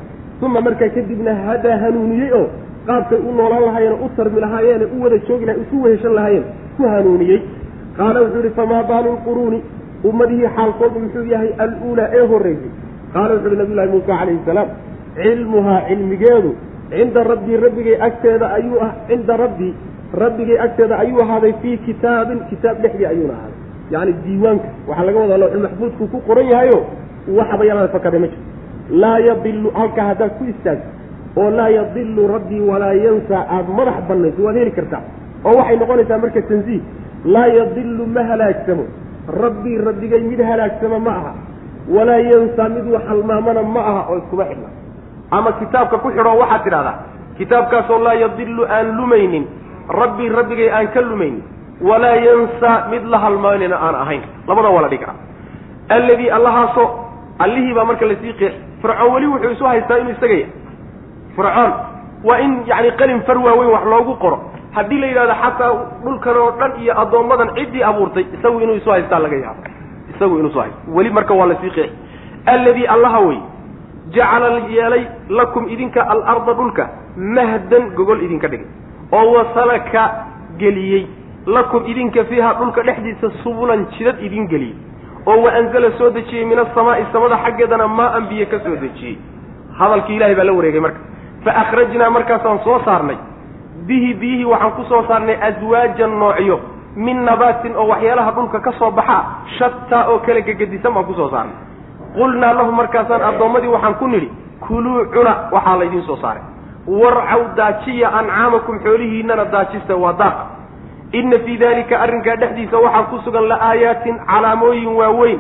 Uma markaa kadibna hadaa hanuuniyey oo qaabkay u noolaan lahaayeen u tarmi lahaayeene u wada joogi lahay isu weheshan lahaayeen ku hanuuniyey. Qaala wuxuu yihi famaa baalu lquruuni ummadihii xaalkoodu muxuu yahay aluulaa ee horreysay qaala wuxu uhi nabiy llahi muusa calayhi salaam cilmuhaa cilmigeedu cinda rabbii rabbigay agteeda ayuu ah cinda rabbii rabbigay agteeda ayuu ahaaday fii kitaabin kitaab dhexdii ayuuna ahaaday yacni diiwaanka waxaa laga wadaa lawxul maxfuudku ku qoran yahayo waxaba yalaada fakaday ma jirto. Laa yadilu halkaa haddaad ku istaagto oo laa yadilu rabbii walaa yansaa aada madax bannayso waad heli kartaa oo waxay noqonaysaa marka tansiih laa yadilu ma halaagsamo rabbii rabbigay mid halaagsama ma aha walaa yansaa mid wax halmaamana ma aha oo iskuma xidhna. Ama kitaabka ku xidhoo waxaad tidhahdaa kitaabkaasoo laa yadilu aan lumaynin rabbii rabbigay aan ka lumaynin walaa yansaa mid la halmaanina aan ahayn labada waa la dhigi karaa alladii allahaasoo allihii baa marka la sii qeexi fircoon weli wuxuu isu haystaa inuu isaga yahay fircoon waa in yacni qalin far waaweyn wax loogu qoro haddii la yidhahdo xataa dhulkan oo dhan iyo addoommadan ciddii abuurtay isagu inuu isu haystaa laga yaabo isagu inuu isu haysto weli marka waa la sii qeexi alladii allaha wey jacala yeelay lakum idinka alarda dhulka mahdan gogol idinka dhigay oo wasalaka geliyey lakum idinka fiiha dhulka dhexdiisa subulan jidad idin geliyey oo wa anzala soo dejiyey min asamaa'i samada xaggeedana maa an biyo ka soo dejiyey. hadalkii ilahay baa la wareegay marka. fa akhrajnaa markaasaan soo saarnay. bihi biyihii waxaan ku soo saarnay aswaajan noocyo. min nabaatin oo waxyaalaha dhulka ka soo baxa shataa oo kala gegedisan baan ku soo saarnay. qulnaa lahu markaasaan addoommadii waxaan ku nidhi kuluu cuna waxaa laydiin soo saaray. Warcaw daajiya ancaamakum xoolihiinana daajista waa daaqa inna fii dalika arrinkaa dhexdiisa waxaa ku sugan la-aayaatin calaamooyin waaweyn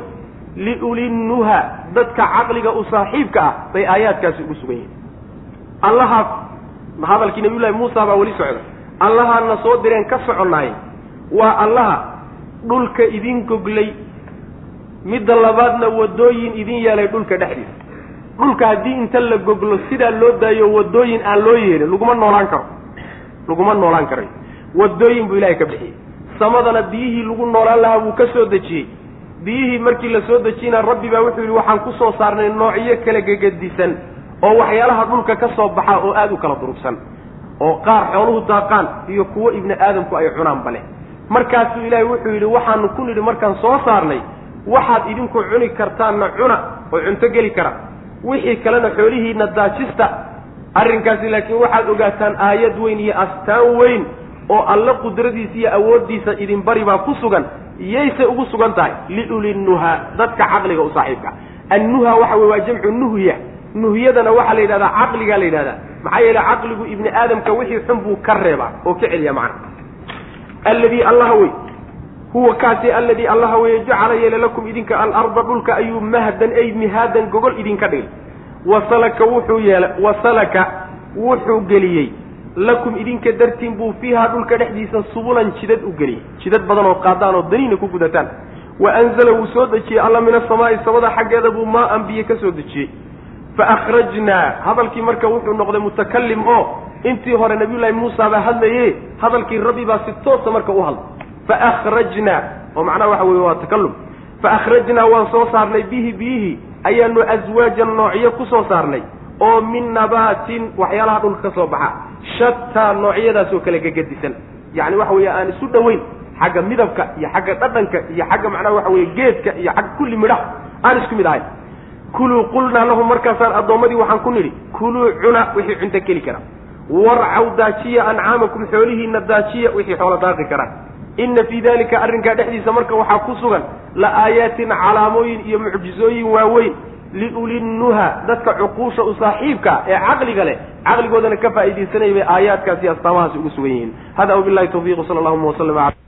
liulinnuha dadka caqliga u saaxiibka ah bay aayaadkaasi ugu sugan yihiin. Allahaas hadalkii nabiyullahi muusa baa weli socda. Allahaana soo direen ka soconnaay waa allaha dhulka idin goglay. Midda labaadna wadooyin idin yeelay dhulka dhexdiisa. Dhulka haddii inta la goglo sidaa loo daayo wadooyin aan loo yeelin laguma noolaan karo. Laguma noolaan karayo wadooyin buu ilahay ka bixiyey. Samadana biyihii lagu noolaan lahaa buu ka soo dejiyey. Biyihii markii la soo dejiyna rabbi baa wuxuu yidhi waxaan ku soo saarnay noocyo kala gegedisan oo waxyaalaha dhulka ka soo baxa oo aada u kala durugsan oo qaar xooluhu daaqaan iyo kuwo ibni aadamku ay cunaan bale markaasuu ilaahay wuxuu yidhi waxaanu ku nidhi markaan soo saarnay waxaad idinku cuni kartaanna cuna oo cunto geli kara. Wixii kalena xoolihiina daajista. Arrinkaasi laakiin waxaad ogaataan aayad weyn iyo astaan weyn oo alle qudradiisa iyo awooddiisa idin bari baa ku sugan yaysay ugu sugan tahay liulinnuha dadka caqliga u saaxiibka. Annuha waxa wey waa jamcu nuhya. Nuhyadana waxaa la yidhahdaa caqligaa la yidhahdaa. Maxaa yeele caqligu ibni aadamka wixii xun buu ka reebaa oo ka celiya macna. Alladii allaha wey huwa kaasi alladii allaha weye jacala yeele lakum idinka alarda dhulka ayuu mahdan ay mihaadan gogol idinka dhigay. Wasalaka wuxuu yeela wasalaka wuxuu geliyey lakum idinka dartiin buu fiihaa dhulka dhexdiisa subulan jidad u geliyey jidad badan oo qaadaan oo daniina ku gudataan. Wa anzala wuu soo dejiyey. Alla min asamaa'i samada xaggeeda buu maa an biyo ka soo dejiyey. Fa akhrajnaa hadalkii marka wuxuu noqday mutakalim oo intii hore nabiyullaahi muusa baa hadlaye hadalkii rabbi baa si toosa marka u hadlay. Fa akhrajnaa oo macnaha waxa weye waa takalum fa akhrajnaa waan soo saarnay bihi biyihii ayaanu aswaajan noocyo ku soo saarnay oo min nabaatin waxyaalaha dhulka ka soo baxa. Shataa noocyadaasoo kale gegedisan yacni waxa weeye aan isu dhoweyn xagga midabka iyo xagga dhadhanka iyo xagga macnaha waxa weye geedka iyo xagga kulli midhaha aan isku mid ahayn. Kuluu qulnaa lahum markaasaan addoommadii waxaan ku nidhi kuluu cuna wixii cunto keli kara. Warcaw daajiya ancaamakum xoolihiina daajiya wixii xoolo daaqi karaan inna fii dalika arrinkaa dhexdiisa marka waxaa ku sugan la aayaatin calaamooyin iyo mucjizooyin waaweyn liulinnuha dadka cuquusha u saaxiibka ee caqliga leh. Caqligoodana ka faa'iidaysanaya bay aayaadkaasi astaamahaasi ugu sugan yihiin. Hada wabillahi tawfiiq sala allahuma waslama